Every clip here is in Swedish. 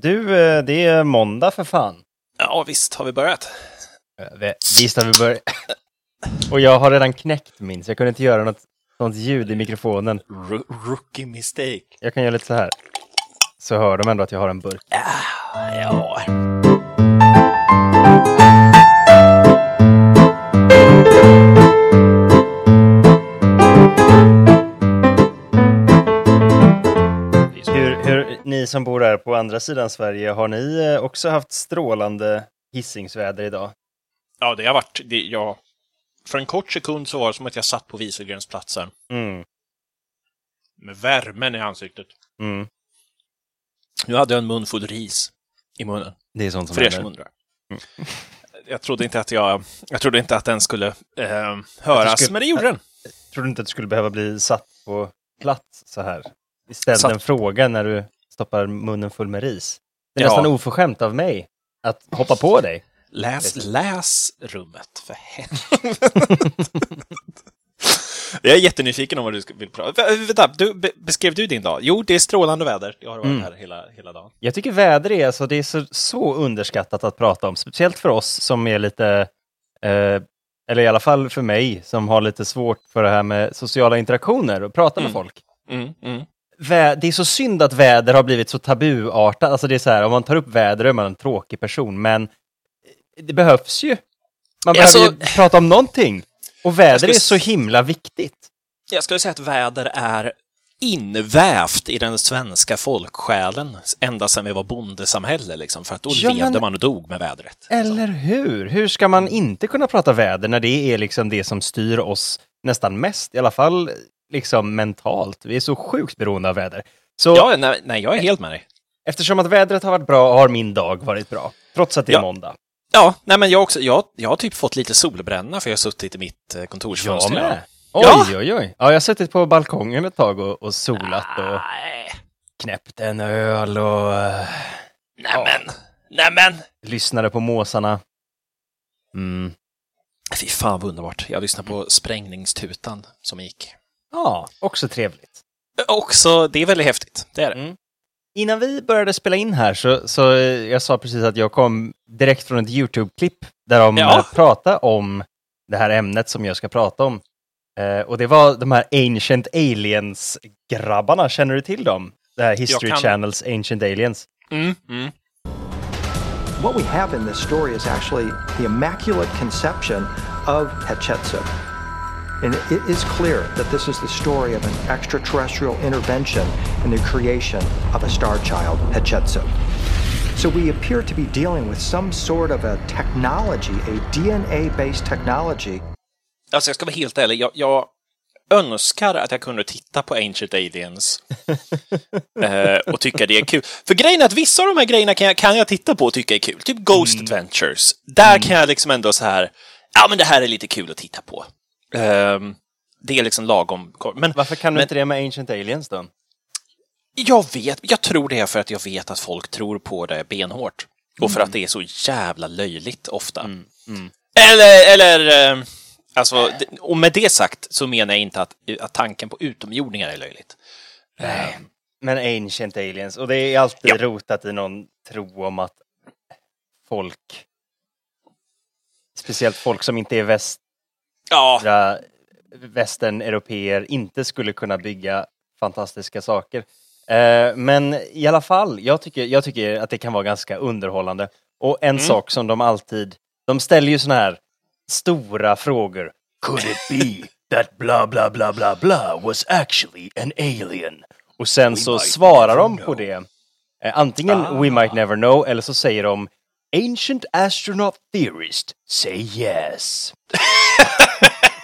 Du, eh, det är måndag för fan. Ja, visst har vi börjat. Eh, vi- Visst har vi börjat. Och jag har redan knäckt min, så jag kunde inte göra något sånt ljud i mikrofonen. Ro- rookie mistake. Jag kan göra lite så här. Så hör de ändå att jag har en burk. Ja. Ni som bor där på andra sidan Sverige, har ni eh, också haft strålande hissingsväder idag? Ja, det har varit... Det, ja. För en kort sekund så var det som att jag satt på Wieselgrensplatsen. Mm, Med värmen i ansiktet. mm. Nu hade jag en mun full ris i munnen. Det är sånt som För er som undrar. Jag trodde inte att jag... Jag trodde inte att den skulle eh, höras, skulle- men det gjorde den. Tror du inte att du skulle behöva bli satt på plats så här? Ställ Satt- en fråga när du stoppar munnen full med ris. Det är Ja. nästan oförskämt av mig att hoppa på dig. Läs, läs rummet, för helvete. Jag är jättenyfiken om vad du vill prata Vä- Vänta, du, be, beskrev du din dag? Jo, det är strålande väder. Jag har varit Mm. här hela, hela dagen. Jag tycker väder är, alltså, det är så, så underskattat att prata om, speciellt för oss som är lite, eh, eller i alla fall för mig, som har lite svårt för det här med sociala interaktioner och prata med Mm. folk. Mm, mm. Det är så synd att väder har blivit så tabuartat. Alltså det är så här, om man tar upp väder är man en tråkig person, men det behövs ju. Man Alltså- behöver ju prata om någonting. Och väder skulle är så himla viktigt. Jag skulle säga att väder är invävt i den svenska folksjälen ända sedan vi var bondesamhälle, liksom, för att då Ja, men- levde man och dog med vädret. Eller hur? Hur ska man inte kunna prata väder när det är liksom det som styr oss nästan mest, i alla fall liksom mentalt. Vi är så sjukt beroende av väder. Så Ja, nej, nej, jag är helt med dig. eftersom att vädret har varit bra har min dag varit bra. Trots att det är Ja. måndag. Ja, nej, men jag, också, jag, jag har typ fått lite solbränna för jag har suttit i mitt eh, Jag kontorsfönster. med. Oj, Ja. oj, oj. Ja, jag har suttit på balkongen ett tag och, och solat och Nej, knäppt en öl och uh, nämen, nämen. lyssnade på måsarna. Mm. Fy fan vad underbart. Jag lyssnade på sprängningstutan som gick. Ja, också trevligt. Också, det är väldigt häftigt. Det är det. Mm. Innan vi började spela in här så, så eh, jag sa precis att jag kom direkt från ett YouTube-klipp där de Ja. ja. pratade om det här ämnet som jag ska prata om. Eh, och det var de här Ancient Aliens-grabbarna, känner du till dem? Det här History kan- Channels Ancient Aliens. Mm, mm. What we have in this story is actually the Immaculate Conception of Hatshepsut. And it is clear that this is the story of an extraterrestrial intervention in the creation of a star child, Hatshepsut. So we appear to be dealing with some sort of a technology, a DNA based technology Alltså jag ska vara helt ärlig, jag, jag önskar att jag kunde titta på Ancient Aliens eh, och tycka det är kul. För grejen är att vissa av de här grejerna kan jag, kan jag titta på och tycka är kul. Typ Ghost Adventures. Där kan jag liksom ändå så här, ja men det här är lite kul att titta på. Ehm, det är liksom lagom. Men Varför kan du Men- inte det med Ancient Aliens då? jag vet, jag tror det är för att jag vet att folk tror på det benhårt. Och för att det är så jävla löjligt ofta. Eller, eller, eh, alltså, och med det sagt så menar jag inte att, att tanken på utomjordingar är löjligt. Nej. Men Ancient Aliens, och det är alltid Ja. rotat i någon tro om att folk, speciellt folk som inte är väst, Ja, västern-europeer inte skulle kunna bygga fantastiska saker. Eh, men i alla fall, jag tycker, jag tycker att det kan vara ganska underhållande. Och en sak som de alltid, de ställer ju såna här stora frågor. Could it be that bla bla bla bla bla was actually an alien? Och sen så svarar de på det. Eh, antingen we might never know eller så säger de Ancient astronaut theorist say yes.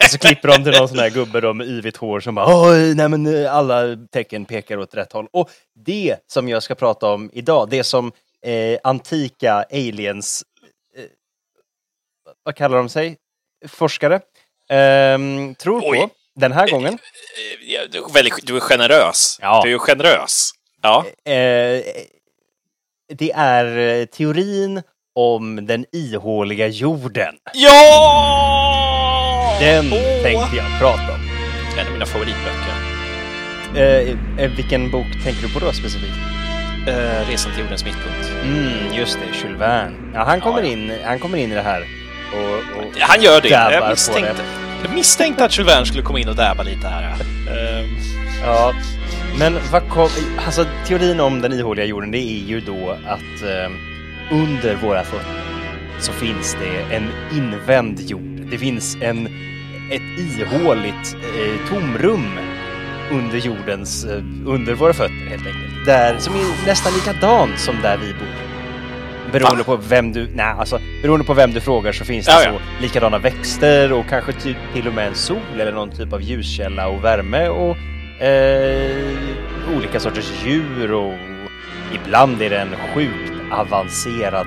Så klipper de till någon sån här gubbe då med yvigt hår som bara nej men eh, alla tecken pekar åt rätt håll. Och det som jag ska prata om idag, det som eh, antika aliens, eh, vad kallar de sig? Forskare, ehm, tror på Oj. den här gången. Du, är väldigt, du är generös. Ja. Du är generös. Ja. Eh, det är eh, teorin om den ihåliga jorden. Ja! Den Åh! tänkte jag prata om. En av mina favoritböcker. Eh, eh, vilken bok tänker du på då specifikt? eh, Resan till jordens mittpunkt. Mm, just det, Jules Verne. Ja, han kommer, Ja, ja. In, han kommer in i det här och, och Han gör det. Jag misstänkte, det. jag misstänkte att Jules Verne skulle komma in och dabba lite här. Ehm, Ja, men vad kom, alltså, teorin om den ihåliga jorden det är ju då att eh, under våra fötter så finns det en invänd jord. Det finns en, ett ihåligt eh, tomrum under jordens, eh, under våra fötter helt enkelt. Där, som är nästan likadant som där vi bor. Beroende Va? på vem du, nej alltså, beroende på vem du frågar så finns det Ja, ja. så likadana växter och kanske typ till och med en sol eller någon typ av ljuskälla och värme och eh, olika sorters djur och ibland är det en sjukt avancerad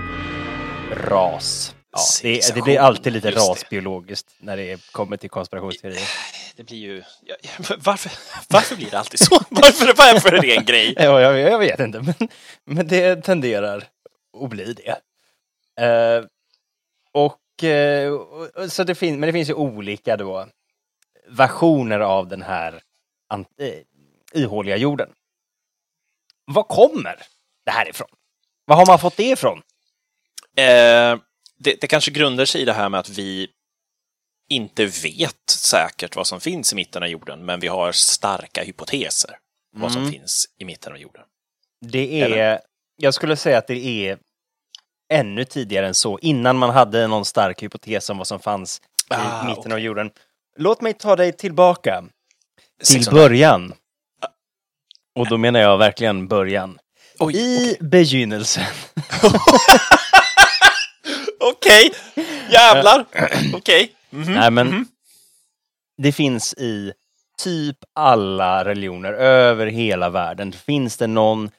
ras. Ja, det, det blir alltid lite Just det. rasbiologiskt när det kommer till konspirationsteorier. det blir ju... Varför, varför blir det alltid så? Varför, varför är det en grej? Ja, jag, jag vet inte, men, men det tenderar att bli det. Eh, och, och- så det fin- men det finns ju olika då versioner av den här eh, ihåliga jorden. Var kommer det här ifrån? Var har man fått det ifrån? Eh, det, det kanske grundar sig i det här med att vi inte vet säkert vad som finns i mitten av jorden, men vi har starka hypoteser om vad som Mm. finns i mitten av jorden. Det är, Eller? jag skulle säga att det är ännu tidigare än så, innan man hade någon stark hypotes om vad som fanns i Ah, mitten okej. av jorden. Låt mig ta dig tillbaka till 600 början. Och då menar jag verkligen början. Oj, I begynnelsen. Okej, jävlar. Okej. Mhm. Nej, men det finns i typ alla religioner över hela världen. Finns det någon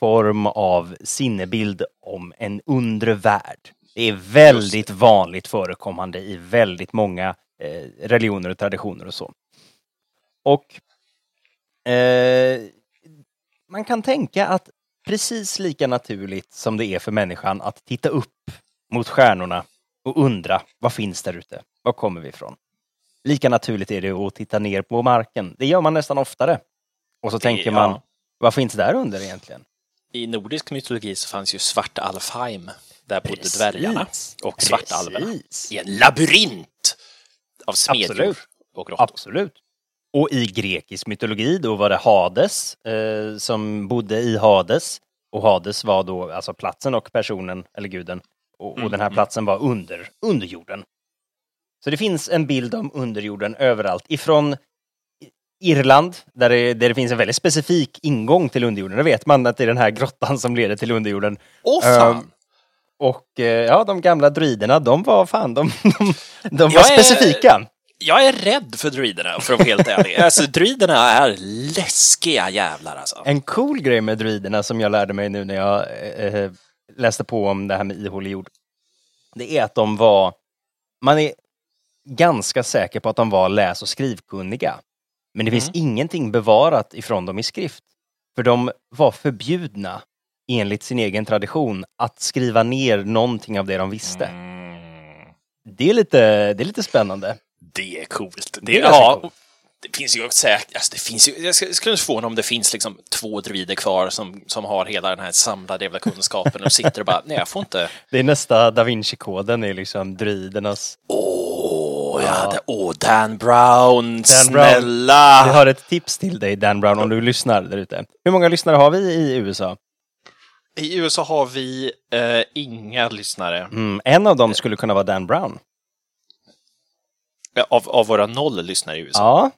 form av sinnebild om en undre värld. Det är väldigt vanligt förekommande i väldigt många eh, religioner och traditioner och så. Och eh, man kan tänka att precis lika naturligt som det är för människan att titta upp mot stjärnorna och undra vad finns där ute? Var kommer vi ifrån? Lika naturligt är det att titta ner på marken. Det gör man nästan oftare. Och så tänker man, ja. vad finns där under egentligen? I nordisk mytologi så fanns ju Svartalfheim. Där bodde Precis. dvärgarna och svartalverna. I en labyrint av smedjor Absolut. och grottor. Absolut. Och i grekisk mytologi då var det Hades eh, som bodde i Hades. Och Hades var då alltså platsen och personen, eller guden. Och, och den här platsen var under, under jorden. Så det finns en bild om underjorden överallt. Ifrån Irland, där det, där det finns en väldigt specifik ingång till underjorden. Där vet man att det är den här grottan som leder till underjorden. Åh fan! Ehm, Och eh, ja, de gamla druiderna, de var fan, de, de, de var Jag är- specifika. Jag är rädd för druiderna, för att vara helt ärlig. Alltså, druiderna är läskiga jävlar alltså. En cool grej med druiderna som jag lärde mig nu när jag eh, läste på om det här med ihålig jord. Det är att de var, man är ganska säker på att de var läs och skrivkunniga. Men det finns ingenting bevarat ifrån dem i skrift. För de var förbjudna, enligt sin egen tradition, att skriva ner någonting av det de visste. Det, är lite, det är lite spännande. Det är coolt. Det, är är, ganska ja, coolt. Det finns ju säkert, alltså det finns ju, jag skulle- inte förvåna om det finns liksom två druider kvar som, som har hela den här samlade jävla kunskapen och sitter och bara, nej jag får inte. Det är nästa Da Vinci-koden, är liksom druidernas Åh, ja, det, åh, Dan Brown, Dan Brown. snälla! Vi har ett tips till dig, Dan Brown, om du lyssnar där ute. Hur många lyssnare har vi i USA? I USA har vi eh, inga lyssnare. Mm, en av dem skulle kunna vara Dan Brown. Av, av våra noll lyssnare i USA. Ja,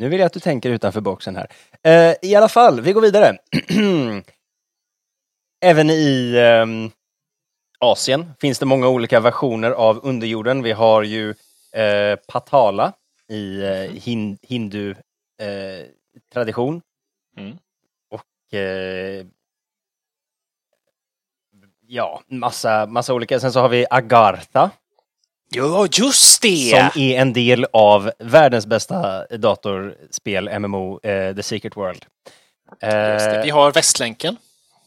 nu vill jag att du tänker utanför boxen här. Eh, I alla fall, vi går vidare. Även i ehm, Asien finns det många olika versioner av underjorden. Vi har ju eh, Patala i eh, hin, hindu eh, tradition. Mm. Och eh, ja, massa, massa olika. Sen så har vi Agartha Ja, just det! som är en del av världens bästa datorspel, MMO, eh, The Secret World. Eh, Vi har Västlänken.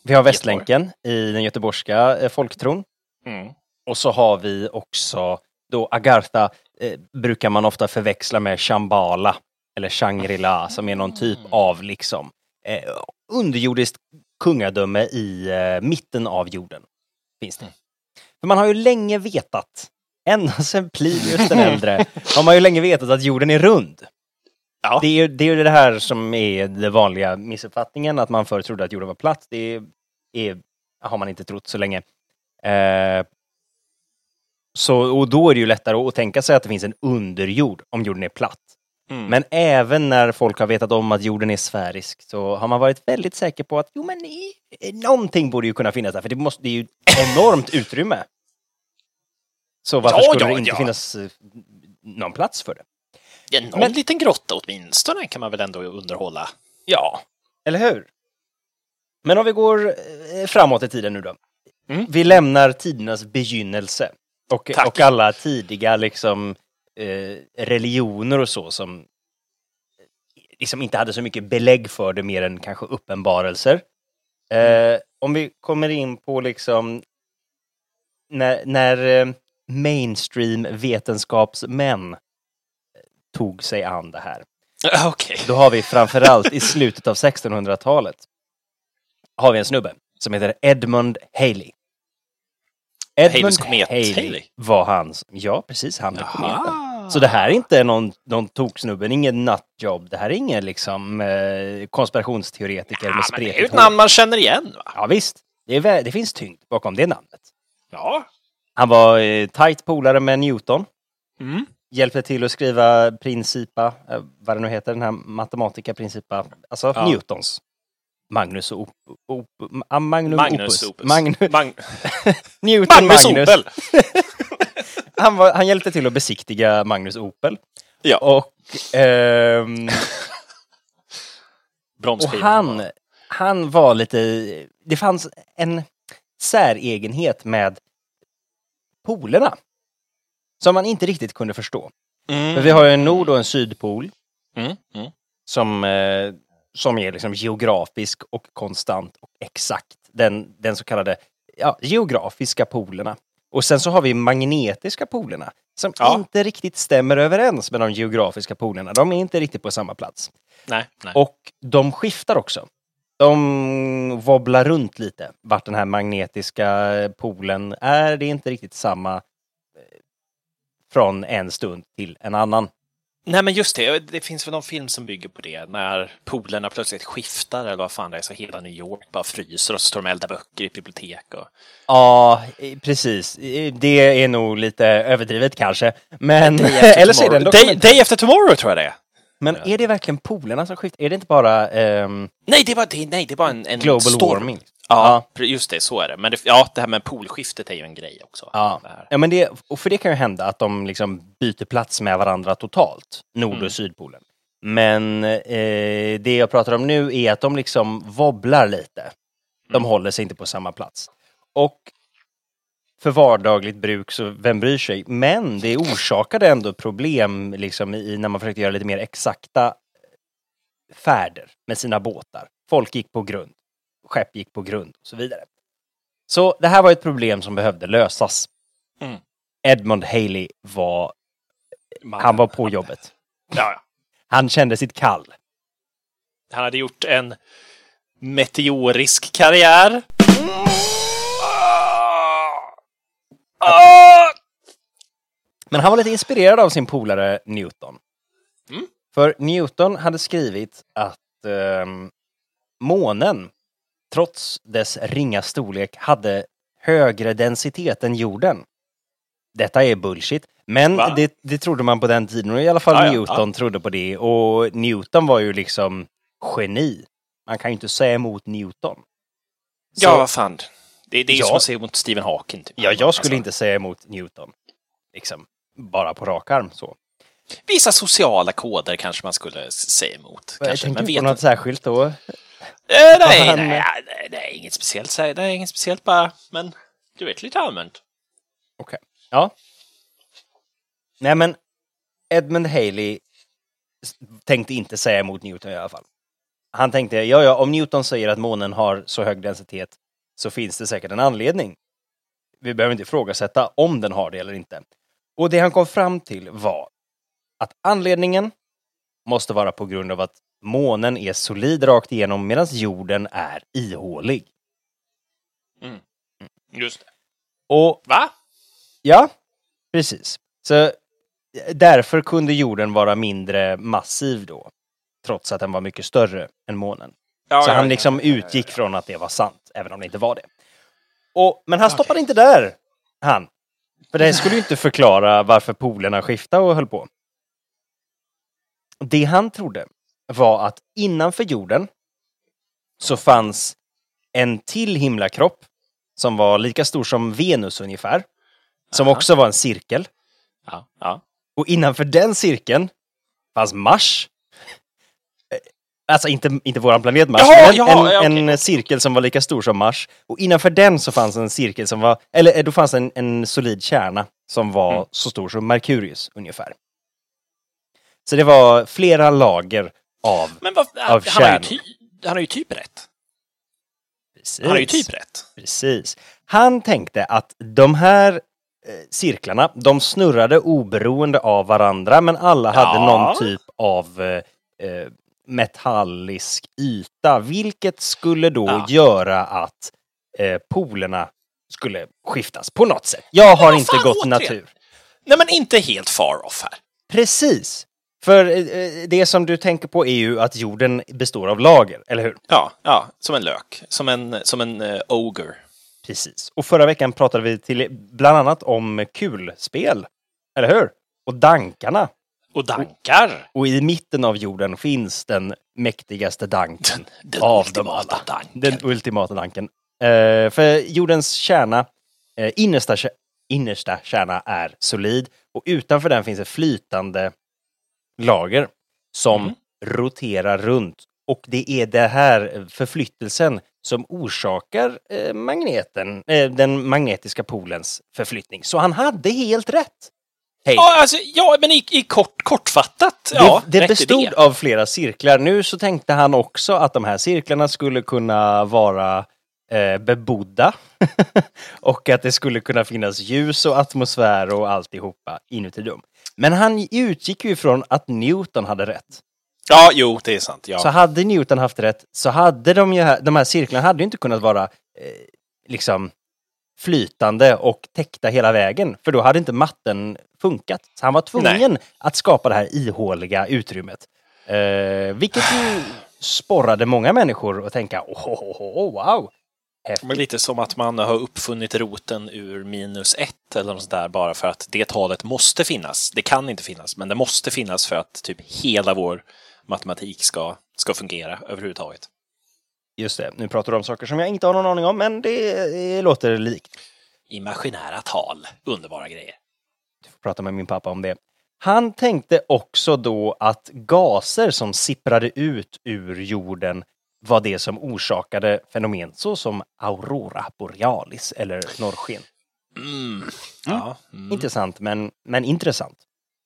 vi har Västlänken i den göteborgska eh, folktron. Mm. Och så har vi också då Agartha eh, brukar man ofta förväxla med Shambhala eller Shangri-La som är någon typ av liksom eh, underjordiskt kungadöme i eh, mitten av jorden. Finns det. För man har ju länge vetat, ända sedan Plinius den äldre, har man ju länge vetat att jorden är rund. Ja. Det är ju det, är ju det här som är den vanliga missuppfattningen, att man förr trodde att jorden var platt. Det är, har man inte trott så länge. Eh, så, och då är det ju lättare att tänka sig att det finns en underjord om jorden är platt. Mm. Men även när folk har vetat om att jorden är sfärisk så har man varit väldigt säker på att jo men i, någonting borde ju kunna finnas där, för det, måste, det är ju enormt utrymme. Så varför Ja, skulle ja, det inte ja. finnas eh, någon plats för det? Ja, någon Men- liten grotta åtminstone kan man väl ändå underhålla. Ja, eller hur? Men om vi går eh, framåt i tiden nu då. Mm. Vi lämnar tidernas begynnelse och, Tack. och alla tidiga liksom eh, religioner och så som eh, liksom inte hade så mycket belägg för det mer än kanske uppenbarelser. Eh, om vi kommer in på liksom när, när eh, mainstream vetenskapsmän eh, tog sig an det här. Okej. Då har vi framförallt i slutet av 1600-talet har vi en snubbe som heter Edmund Haley. Edmund Haley, Haley? var hans, ja precis, han med kometen. Så det här är inte någon, någon toksnubbe, ingen nutjob. Det här är ingen liksom eh, konspirationsteoretiker med Ja, men det är ju spretigt ett namn man känner igen va? Ja visst, det, är, det finns tyngd bakom det namnet. Ja. Han var eh, tajt polare med Newton. Mm. Hjälpte till att skriva Principa, eh, vad det nu heter, den här matematika Principa, alltså Ja. Newtons. Magnus och op, op, ah, Magnum Magnus Opus. Opus. Magnus, Mag Newton Magnus Magnus. Opel! Han, var, han hjälpte till att besiktiga Magnus Opel. Ja. Och, ehm, och han, han var lite, det fanns en säregenhet med polerna. Som man inte riktigt kunde förstå. Mm. För vi har ju en nord och en sydpol. Mm. Mm. som, eh, som är liksom geografisk och konstant och exakt. Den, den så kallade ja, geografiska polerna. Och sen så har vi magnetiska polerna som Ja. inte riktigt stämmer överens med de geografiska polerna. De är inte riktigt på samma plats. Nej, nej. Och de skiftar också. De wobblar runt lite vart den här magnetiska polen är. Det är inte riktigt samma eh, från en stund till en annan. Nej, men just det. Det finns väl någon film som bygger på det. När polerna plötsligt skiftar eller vad fan det är, så hela New York bara fryser och så står de och eldar böcker i ett bibliotek. Och... Ja, precis. Det är nog lite överdrivet kanske. Men, eller så är det en. Day. Day after tomorrow tror jag det är. Men är det verkligen polerna som skiftar? Är det inte bara... ehm, Nej, det var, det, nej, det var en, en Global storm. warming. Ja, just det, så är det. Men det, ja, det här med polskiftet är ju en grej också. Ja. Det här. ja, men det, och för det kan ju hända att de liksom byter plats med varandra totalt, Nord Mm. och Sydpolen. Men eh, det jag pratar om nu är att de liksom wobblar lite. De Mm. håller sig inte på samma plats. Och för vardagligt bruk så vem bryr sig? Men det orsakade ändå problem liksom i, när man försökte göra lite mer exakta färder med sina båtar. Folk gick på grund, skepp gick på grund och så vidare. Så det här var ett problem som behövde lösas. Mm. Edmund Haley var, han var på jobbet. Ja, ja. Han kände sitt kall. Han hade gjort en meteorisk karriär. Men han var lite inspirerad av sin polare Newton. Mm. För Newton hade skrivit att ehm, månen, trots dess ringa storlek, hade högre densitet än jorden. Detta är bullshit, men det, det trodde man på den tiden och i alla fall ja, Newton trodde på det och Newton var ju liksom geni. Man kan ju inte säga emot Newton. Så- Ja, vad fan. Det, det är Ja. som att se mot Stephen Hawking. Typ. Ja, jag skulle Alltså, inte säga emot Newton. Liksom, bara på rak arm så. Vissa sociala koder kanske man skulle säga emot. Jag Kanske. inte vet på något särskilt då. Eh, nej, Han- nej, nej, nej, inget speciellt. Nej, inget speciellt bara, men du vet, lite allmänt. Okej. Ja. Nej, men Edmund Haley tänkte inte säga emot Newton i alla fall. Han tänkte, ja, ja, om Newton säger att månen har så hög densitet så finns det säkert en anledning. Vi behöver inte ifrågasätta om den har det eller inte. Och det han kom fram till var att anledningen måste vara på grund av att månen är solid rakt igenom medan jorden är ihålig. Just det. Och Va? ja, precis. Så därför kunde jorden vara mindre massiv då. Trots att den var mycket större än månen. Ja, så ja, han liksom utgick från att det var sant, även om det inte var det. Och, men han stoppade inte där, han. För det skulle ju inte förklara varför polerna skiftade och höll på. Det han trodde var att innanför jorden så fanns en till himlakropp som var lika stor som Venus ungefär. Som Aha. också var en cirkel. Ja, ja. Och innanför den cirkeln fanns Mars. Alltså inte, inte våran planet Mars, Jaha, men jaha, en, ja, okej, en cirkel som var lika stor som Mars. Och innanför den så fanns en cirkel som var, eller eh, då fanns en, en solid kärna som var Mm. så stor som Merkurius ungefär. Så det var flera lager av... Men vad, Av han, har ju kärnor. ty, han har ju typ rätt. Precis. Han har ju typ rätt. Precis. Han tänkte att de här eh, cirklarna, de snurrade oberoende av varandra, men alla hade Ja. någon typ av eh, eh, metallisk yta, vilket skulle då Ja. göra att eh, polerna skulle skiftas på något sätt. Jag har inte gått återigen. natur. Nej, men inte helt far off här. Precis. För eh, eh, det som du tänker på är ju att jorden består av lager, eller hur? Ja, ja, som en lök. Som en, som en uh, ogre. Precis. Och förra veckan pratade vi till, bland annat om kulspel. Eller hur? Och dankarna. Och dankar. Och i mitten av jorden finns den mäktigaste danken Den av dem ultimata alla. danken. Den ultimata danken. Eh, för jordens kärna, eh, innersta, innersta kärna är solid och utanför den finns ett flytande lager som Mm. roterar runt. Och det är det här förflyttelsen som orsakar eh, magneten, eh, den magnetiska polens förflyttning. Så han hade helt rätt. Hej. Ja, alltså, ja, men i, i kort, kortfattat. Ja, det det rätt i bestod det. av flera cirklar. Nu så tänkte han också att de här cirklarna skulle kunna vara eh, bebodda. och att det skulle kunna finnas ljus och atmosfär och alltihopa inuti dem. Men han utgick ju ifrån att Newton hade rätt. Ja, jo, det är sant. Ja. Så hade Newton haft rätt så hade de ju, de här cirklarna hade ju inte kunnat vara eh, liksom flytande och täckta hela vägen. För då hade inte matten funkat. Så han var tvungen att skapa det här ihåliga utrymmet. Eh, vilket ju sporrade många människor att tänka oh, oh, oh, wow. Häftigt. Lite som att man har uppfunnit roten ur minus ett eller något sånt där bara för att det talet måste finnas. Det kan inte finnas, men det måste finnas för att typ hela vår matematik ska, ska fungera överhuvudtaget. Just det, nu pratar du om saker som jag inte har någon aning om, men det eh, låter likt. Imaginära tal, underbara grejer. prata med min pappa om det. Han tänkte också då att gaser som sipprade ut ur jorden var det som orsakade fenomen såsom aurora borealis eller norrsken. Mm. Ja. Mm. Intressant, men, men intressant.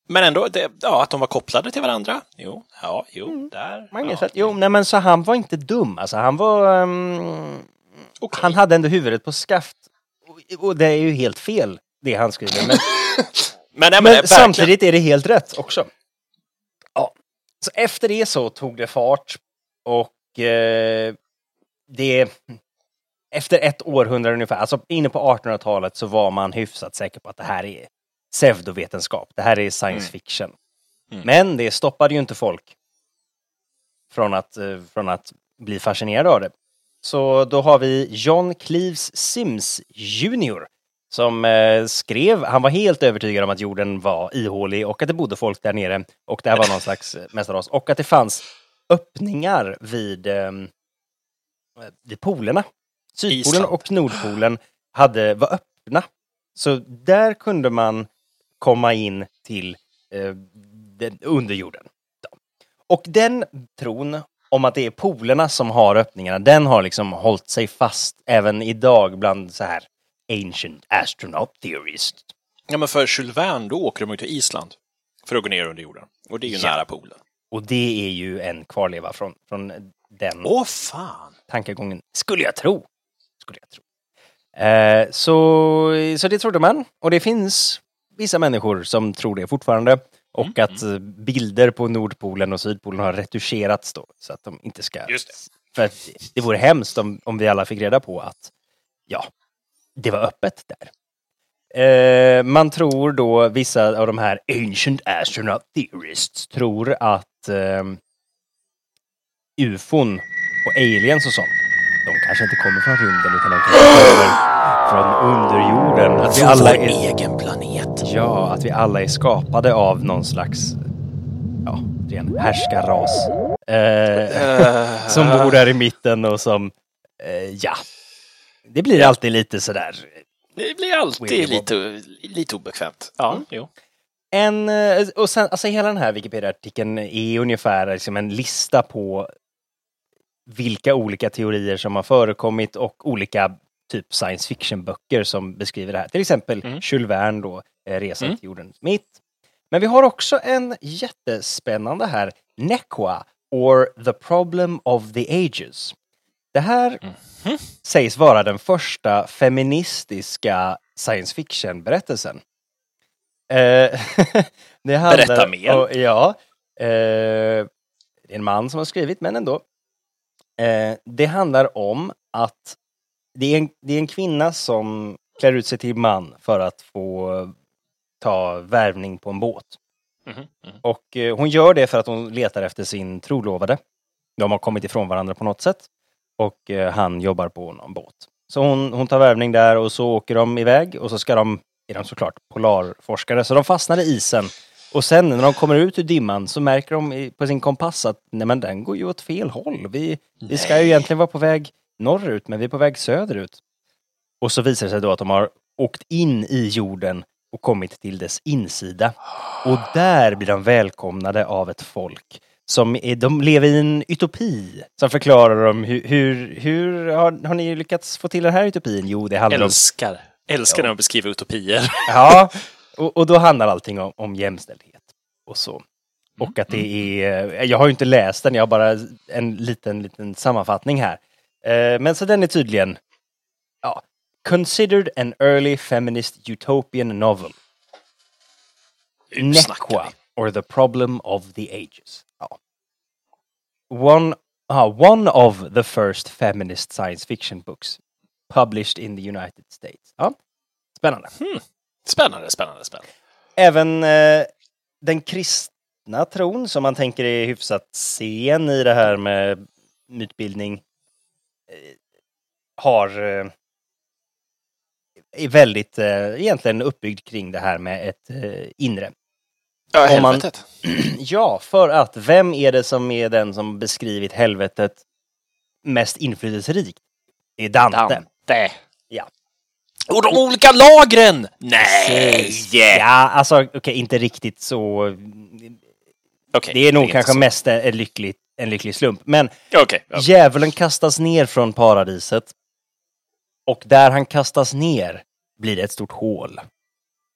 Men ändå, det, ja, att de var kopplade till varandra. Jo, ja, jo, där. Magnus, ja. Jo, nej men så han var inte dum. Alltså han var... ehm, Okej. Han hade ändå huvudet på skaft. Och, och det är ju helt fel, det han skriver. Men, Men, nej, men, Men samtidigt är det helt rätt också. Ja. Så efter det så tog det fart och eh, det... Efter ett århundrade ungefär, alltså inne på 1800-talet så var man hyfsat säker på att det här är pseudovetenskap. Det här är science Mm. fiction. Mm. Men det stoppade ju inte folk från att, eh, från att bli fascinerade av det. Så då har vi John Cleves Sims Jr. som eh, skrev, han var helt övertygad om att jorden var ihålig och att det bodde folk där nere och det här var någon slags eh, mästaras och att det fanns öppningar vid, eh, vid polerna. Sydpolen Island. och Nordpolen hade, var öppna. Så där kunde man komma in till eh, den, underjorden. Och den tron om att det är polerna som har öppningarna, den har liksom hållit sig fast även idag bland så här ancient astronaut theorists. Ja, men för Jules Verne, då åker de ut till Island för att gå ner under jorden. Och det är ju Ja. nära polen. Och det är ju en kvarleva från, från den Åh, fan! tankegången, skulle jag tro. Skulle jag tro. Eh, så, så det trodde man. Och det finns vissa människor som tror det fortfarande. Och Mm, att eh, bilder på Nordpolen och Sydpolen har retuscherats då, så att de inte ska... Just det. För att det vore hemskt om, om vi alla fick reda på att, ja, det var öppet där. Eh, man tror då, vissa av de här ancient astronaut theorists tror att eh, ufon och aliens och sånt, de kanske inte kommer från rymden utan de kommer från underjorden. Att vi alla är, egen planet. Ja, att vi alla är skapade av någon slags, ja, ren härskarras. Eh, som bor där i mitten och som, eh, ja, det blir alltid lite sådär. Det blir alltid lite, lite obekvämt. Ja, Mm. jo. En, eh, och sen, alltså hela den här Wikipedia-artikeln är ungefär liksom en lista på vilka olika teorier som har förekommit och olika typ science fiction-böcker som beskriver det här. Till exempel Mm. Jules Verne då, Resan Mm. till jordens mitt. Men vi har också en jättespännande här, Nequa, or The Problem of the Ages. Det här Mhm. sägs vara den första feministiska science fiction-berättelsen. Eh, Berätta mer. och- ja. Eh, det är en man som har skrivit, men ändå. Eh, det handlar om att det är, en, det är en kvinna som klär ut sig till man för att få ta värvning på en båt. Mhm, mhm. Och eh, hon gör det för att hon letar efter sin trolovade. De har kommit ifrån varandra på något sätt. Och eh, han jobbar på någon båt. Så hon, hon tar värvning där och så åker de iväg och så ska de, är de såklart polarforskare, så de fastnar i isen. Och sen när de kommer ut ur dimman så märker de på sin kompass att nej men den går ju åt fel håll. Vi, vi ska ju egentligen vara på väg norrut men vi är på väg söderut. Och så visar det sig då att de har åkt in i jorden och kommit till dess insida. Och där blir de välkomnade av ett folk som är, de lever i en utopi. Som förklarar dem hur, hur, hur har, har ni lyckats få till den här utopin? Jo, det handlar om... Älskar. Älskar när de beskriver utopier. Ja, och, och då handlar allting om, om jämställdhet och så. Och att det är, jag har ju inte läst den, jag har bara en liten, liten sammanfattning här. Eh, Men så den är tydligen, considered an early feminist utopian novel. Nequa, or the problem of the ages. Ja. One, ah, one of the first feminist science fiction books published in the United States. Ja. Spännande. Spännande, spännande, spännande. Även eh, den kristna tron som man tänker är hyfsat sen i det här med mytbildning eh, har eh, är väldigt eh, egentligen uppbyggd kring det här med ett eh, inre. Ja, Om man- helvetet. Ja, för att vem är det som är den som beskrivit helvetet mest inflytelserikt? Det är Dante. Dante. Ja. Och de olika lagren! Nej! Ja, alltså okej, inte riktigt så. Okej, Det är nog inte kanske så. mest en lycklig, en lycklig slump. Men ja. djävulen kastas ner från paradiset. Och där han kastas ner blir det ett stort hål.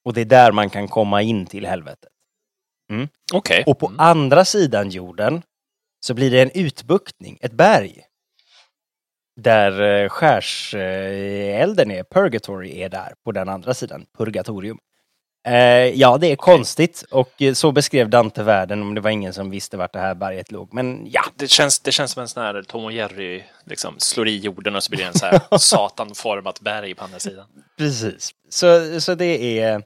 Och det är där man kan komma in till helvetet. okej. Och på andra sidan jorden så blir det en utbuktning, ett berg. Där eh, skärselden är, Purgatory är där på den andra sidan, Purgatorium. Eh, ja, det är konstigt och eh, så beskrev Dante världen om det var ingen som visste vart det här berget låg. Men ja, Det känns, det känns som en sån här Tom och Jerry liksom slår i jorden och så blir det en så här satanformat berg på andra sidan. precis. Så, så det är,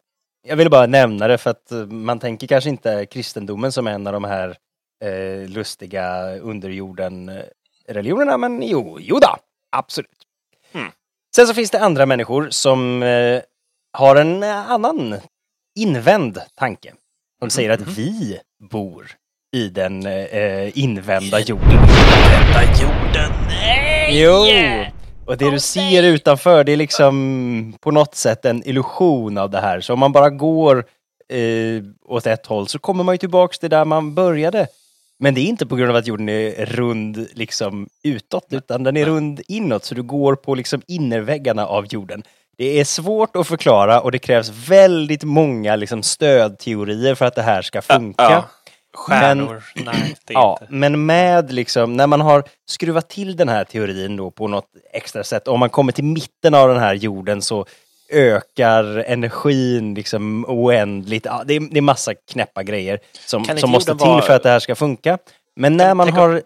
jag ville bara nämna det för att man tänker kanske inte kristendomen som en av de här eh, lustiga underjorden-religionerna, men jo, jo då, absolut. Mm. Sen så finns det andra människor som eh, har en annan invänd tanke. De säger att vi bor i den eh, invända jorden. Vända jorden, nej! Jo! Och det du ser utanför, det är liksom på något sätt en illusion av det här. Så om man bara går eh, åt ett håll så kommer man ju tillbaks till där man började. Men det är inte på grund av att jorden är rund liksom utåt, utan den är rund inåt. Så du går på liksom innerväggarna av jorden. Det är svårt att förklara och det krävs väldigt många liksom stödteorier för att det här ska funka. Ja. Stjärnor, nej, det är Ja, inte. men med liksom, när man har skruvat till den här teorin då på något extra sätt, om man kommer till mitten av den här jorden så ökar energin liksom oändligt. Ja, det, är, det är massa knäppa grejer som, som måste till vara- för att det här ska funka. Men när man tänk om- har...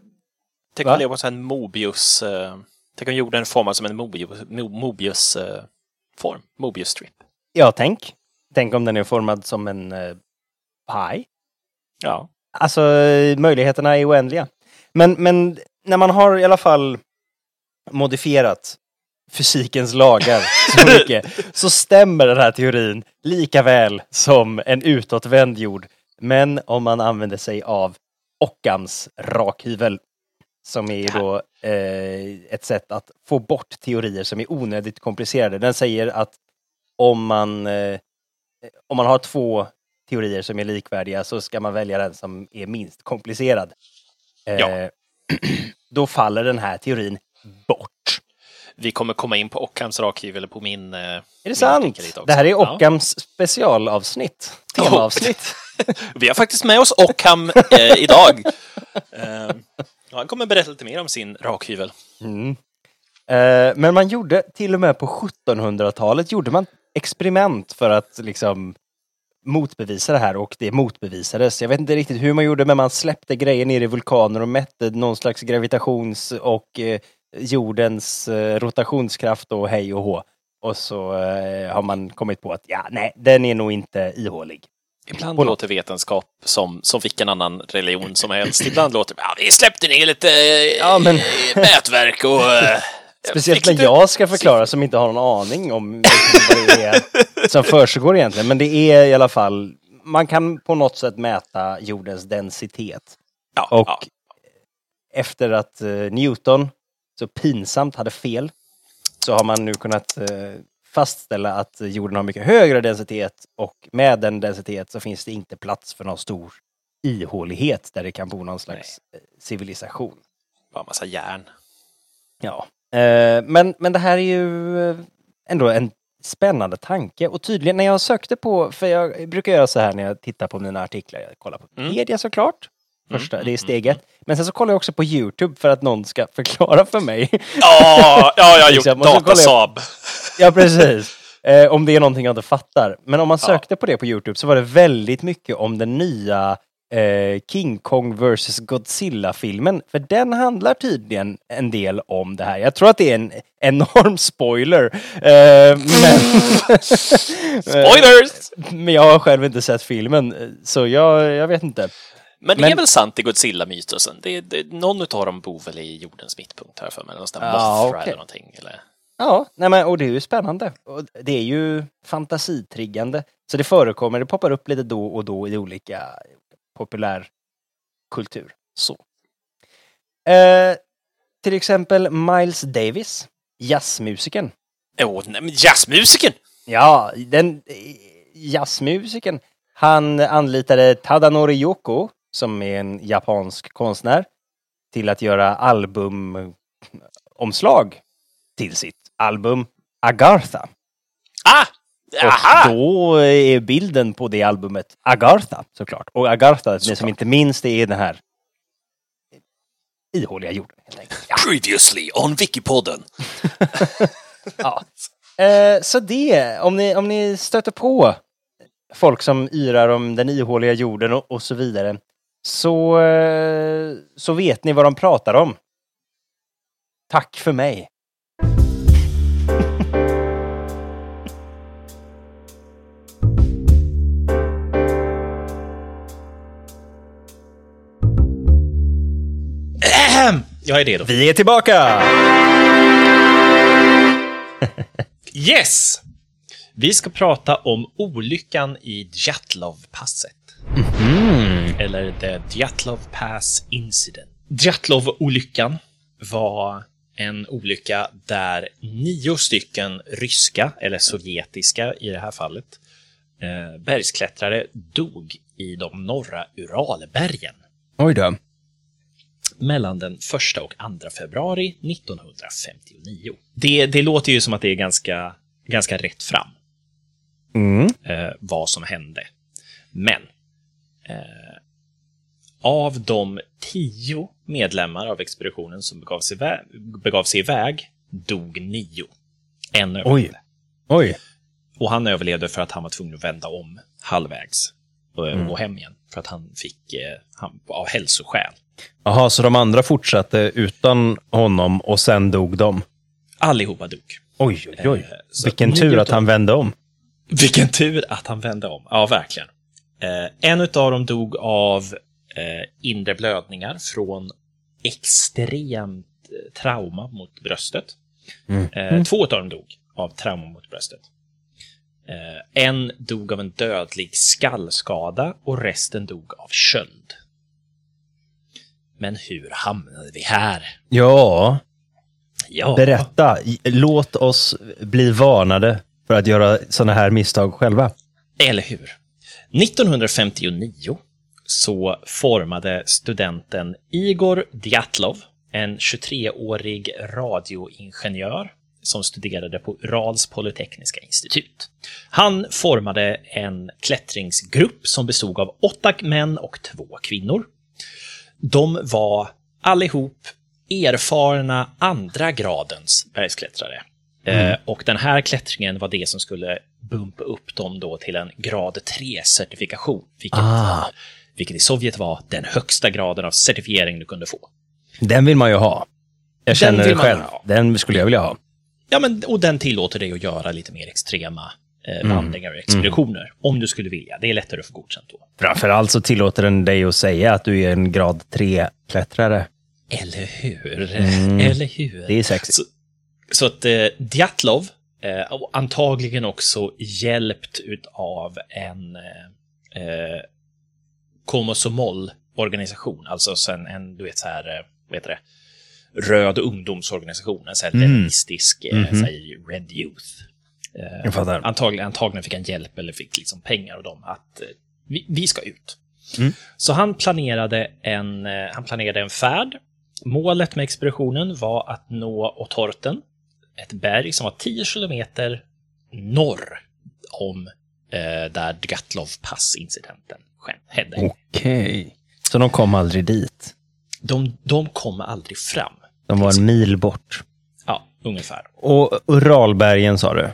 Tänk om det var en Mobius... eh, tänk om jorden formad som en Mobius, Mo- Mobius eh, form. Mobius strip. Ja, tänk. Tänk om den är formad som en uh, paj. Ja. Alltså, eh, möjligheterna är oändliga. Men, men när man har i alla fall modifierat fysikens lagar så mycket, så stämmer den här teorin lika väl som en utåtvänd jord. Men om man använder sig av Occams rakhyvel, som är då eh, ett sätt att få bort teorier som är onödigt komplicerade. Den säger att om man, eh, om man har två teorier som är likvärdiga så ska man välja den som är minst komplicerad. Eh, Ja. Då faller den här teorin bort. Vi kommer komma in på Ockhams rakhyvel på min... eh, Är det sant? också. Det här är Ja. Occams specialavsnitt. Temaavsnitt. Vi har faktiskt med oss Ockham eh, idag. Eh, han kommer berätta lite mer om sin rakhyvel. Mm. Eh, men man gjorde, till och med på 1700-talet, gjorde man experiment för att liksom motbevisa det här och det motbevisades. Jag vet inte riktigt hur man gjorde men man släppte grejer ner i vulkaner och mätte någon slags gravitations och eh, jordens eh, rotationskraft och hej och hå. Och så eh, har man kommit på att ja, nej, den är nog inte ihålig. Ibland något. låter vetenskap som, som vilken annan religion som helst. Ibland låter det ja, vi släppte ner lite eh, Ja, men- mätverk och... eh, Speciellt när jag ska förklara som inte har någon aning om vad det är som försiggår egentligen. Men det är i alla fall, man kan på något sätt mäta jordens densitet. Ja, Och ja. efter att eh, Newton så pinsamt hade fel så har man nu kunnat eh, fastställa att jorden har mycket högre densitet och med den densitet så finns det inte plats för någon stor ihålighet där det kan bo någon slags eh, civilisation. Bara massa järn. Ja, eh, men, men det här är ju eh, ändå en spännande tanke och tydligen när jag sökte på, för jag brukar göra så här när jag tittar på mina artiklar, jag kollar på Mm. media såklart, första, Mm, det är mm, steget, men sen så kollar jag också på Youtube för att någon ska förklara för mig. Ja, ja, jag har gjort Liksom, datasab. Ja, precis. Eh, om det är någonting jag inte fattar. Men om man sökte på det på Youtube så var det väldigt mycket om den nya eh, King Kong vs Godzilla-filmen. För den handlar tydligen en del om det här. Jag tror att det är en enorm spoiler. Eh, men, Spoilers! men jag har själv inte sett filmen, så jag, jag vet inte. Men det Men- är väl sant i Godzilla-mytosen? Det, det, någon av dem bor väl i jordens mittpunkt här för mig. Någon sån där Ja, Mothra okej. eller någonting. Eller? Ja, nej men, och det är ju spännande. Och det är ju fantasitriggande. Så det förekommer, det poppar upp lite då och då i olika populärkultur. Så. Eh, till exempel Miles Davis, jazzmusikern. Åh, nej, men jazzmusiken! Ja, den eh, jazzmusikern. Han anlitade Tadanori Yoko, som är en japansk konstnär, till att göra albumomslag till sitt album Agartha. Ah! Aha! Och då är bilden på det albumet Agartha såklart. Och Agartha, det som Såklart. inte minst är den här ihåliga jorden. Ja. Previously on Wikipodden. Ja. Eh, så det, om ni, om ni stöter på folk som yrar om den ihåliga jorden och, och så vidare, så, eh, så vet ni vad de pratar om. Tack för mig. Jag är redo. Vi är tillbaka! Yes! Vi ska prata om olyckan i Djatlov-passet. Eller The Djatlov Pass Incident. Djatlov-olyckan var en olycka där nio stycken ryska, eller sovjetiska i det här fallet, eh, bergsklättrare dog i de norra Uralbergen Oj då. Mellan den 1 och 2 februari 1959. Det, det låter ju som att det är ganska, ganska rätt fram Mm. eh, vad som hände. Men eh, av de tio medlemmar av expeditionen som begav sig, iväg, begav sig iväg dog nio. En Oj. överlevde. Oj. Och han överlevde för att han var tvungen att vända om halvvägs och Mm. gå hem igen. För att han fick, eh, han, av hälsoskäl. Jaha, så de andra fortsatte utan honom och sen dog de? Allihopa dog. Oj, oj, oj. Eh, så Vilken tur att han vände om. Vilken tur att han vände om. Ja, verkligen. Eh, en av dem dog av eh, inre blödningar från extremt eh, trauma mot bröstet. Eh, två av dem dog av trauma mot bröstet. Eh, en dog av en dödlig skallskada och resten dog av köld. Men hur hamnade vi här? Ja, Ja, berätta. Låt oss bli varnade för att göra sådana här misstag själva. Eller hur? 1959 så formade studenten Igor Djatlov, en 23-årig radioingenjör som studerade på Urals polytekniska institut. Han formade en klättringsgrupp som bestod av åtta män och två kvinnor. De var allihop erfarna andra gradens bergsklättrare. Eh, och den här klättringen var det som skulle bumpa upp dem då till en grad 3-certifikation, vilket, Ah. vilket i Sovjet var den högsta graden av certifiering du kunde få. Den vill man ju ha. Jag känner det själv. Den skulle jag vilja ha. Ja, men, och den tillåter dig att göra lite mer extrema vandringar och expeditioner, om du skulle vilja. Det är lättare att få godkänt då. Framförallt så tillåter den dig att säga att du är en grad 3-klättrare. Eller hur? Eller hur? Mm. Det är sexigt. Så, så att eh, Djatlov, eh, antagligen också hjälpt utav en eh, eh, Komosomol-organisation, alltså så en, du vet så här, eh, vad heter det, röd ungdomsorganisation, en så här leninistisk, eh, så här Red Youth. Eh, Jag fattar. antagligen, antagligen fick han hjälp eller fick liksom pengar av dem att eh, vi, vi ska ut. Mm. Så han planerade, en, eh, han planerade en färd. Målet med expeditionen var att nå Otorten, ett berg som var 10 kilometer norr om eh, där Djatlov-passincidenten skedde. Okej. Så de kom aldrig dit? De, de kom aldrig fram. De var en mil bort. Ja, ungefär. Och Uralbergen sa du?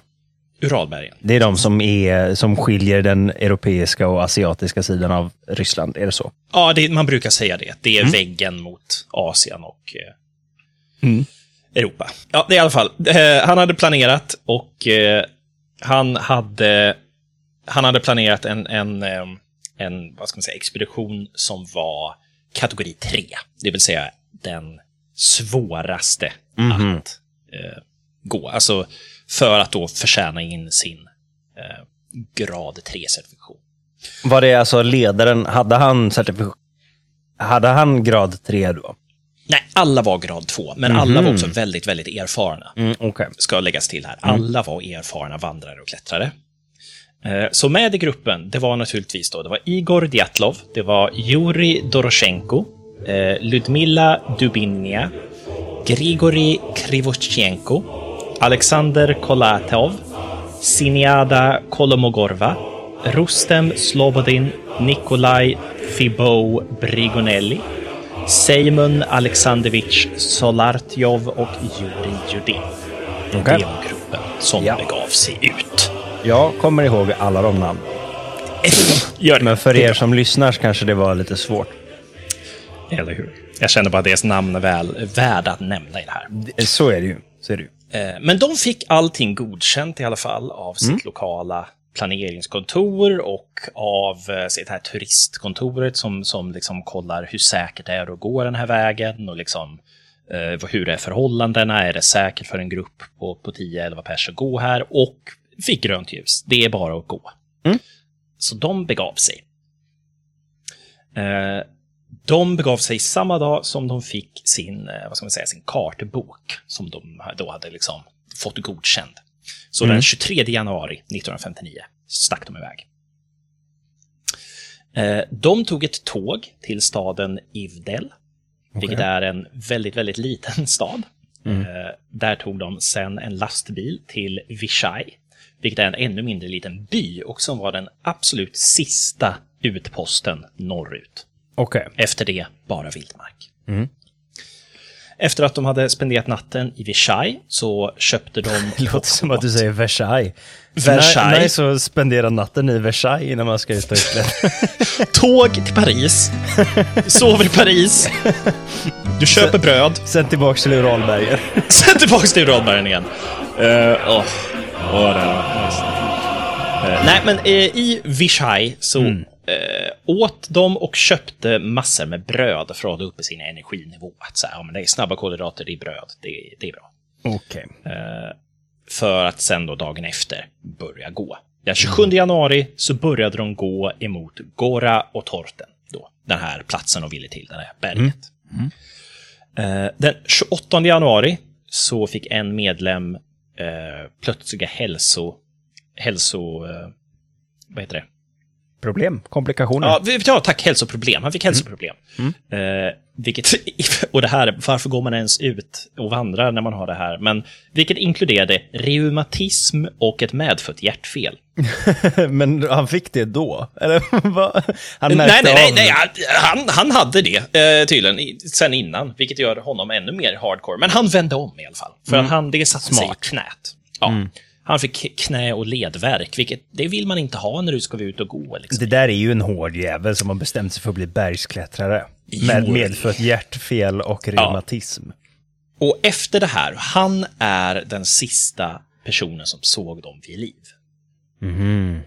Uralbergen. Det är de som, är, som skiljer den europeiska och asiatiska sidan av Ryssland, är det så? Ja, det, man brukar säga det. Det är väggen mot Asien och eh, Europa. Ja, det är i alla fall. Eh, han hade planerat och eh, han hade han hade planerat en, en, eh, en vad ska man säga, expedition som var kategori 3. Det vill säga den svåraste att eh, gå. Alltså för att då förtjäna in sin eh, grad 3-certifikation. Var det alltså ledaren, hade han certifikation? Hade han grad 3 då? Nej, alla var grad 2, men alla var också väldigt, väldigt erfarna. Mm, Okej. Ska läggas till här. Alla var erfarna vandrare och klättrare. Eh, Så med i gruppen, det var naturligtvis då, det var Igor Djatlov, det var Juri Doroshenko, eh, Ludmila Dubinia, Grigori Krivotchenko, Alexander Kolatov, Siniada Kolomogorva, Rustem Slobodin, Nikolaj Fibou Brigonelli, Seymun Alexandrovich Solartjov och Juri Judin. Var gruppen som Ja. begav sig ut. Jag kommer ihåg alla de namn. Gör det. Men för er som lyssnar kanske det var lite svårt. Eller hur? Jag känner bara att deras namn är väl värda att nämna i det här. Så är det ju. Så är det ju. Eh, Men de fick allting godkänt i alla fall av sitt lokala planeringskontor och av eh, sitt här turistkontoret som, som liksom kollar hur säkert det är att gå den här vägen och liksom eh, hur är förhållandena, är det säkert för en grupp på, på 10-11 pers att gå här och fick grönt ljus. Det är bara att gå. Så de begav sig. Eh, de begav sig samma dag som de fick sin, eh, vad ska man säga, sin kartbok som de då hade liksom fått godkänd. Så den 23 januari 1959 stack de iväg. Eh, De tog ett tåg till staden Ivdel, vilket är en väldigt, väldigt liten stad. Eh, Där tog de sen en lastbil till Vishai, vilket är en ännu mindre liten by och som var den absolut sista utposten norrut. Okej. Efter det bara vildmark. Efter att de hade spenderat natten i Versailles så köpte de... Det låter som att du säger Versailles. Versailles. Nej, så spendera natten i Versailles innan man ska ut och. Tåg till Paris. Sover i Paris. Du köper bröd. Sen tillbaks till Uralbergen. Sen tillbaks till Uralbergen igen. Uh, oh. Oh. Uh, nej, men uh, i Versailles så mm. Åt de och köpte massor med bröd för att hålla uppe sin energinivå. Att så här, ja, men det är snabba kolhydrater, det är bröd, det, det är bra. Okej. Okay. för att sen då dagen efter börja gå. Den 27 mm. januari så började de gå emot Gora och Torten. Då, den här platsen de ville till, det här berget. Mm. Mm. den 28 januari så fick en medlem eh, plötsliga hälso... hälso eh, vad heter det? Problem? Komplikationer? Ja, ja tack. Hälsoproblem. Han fick mm. hälsoproblem. Mm. Eh, vilket, och det här, varför går man ens ut och vandrar när man har det här? Men vilket inkluderade reumatism och ett medfött hjärtfel. Men han fick det då? Eller Han nej, nej, nej, nej, han, han hade det eh, tydligen sen innan, vilket gör honom ännu mer hardcore. Men han vände om i alla fall, för mm. han, det satte sig i knät. Ja. Mm. Han fick knä och ledvärk, vilket det vill man inte ha när du ska ut och gå. Liksom. Det där är ju en hård jävel som har bestämt sig för att bli bergsklättrare. Med medfött hjärtfel och reumatism. Ja. Och efter det här, han är den sista personen som såg dem vid liv. Mm.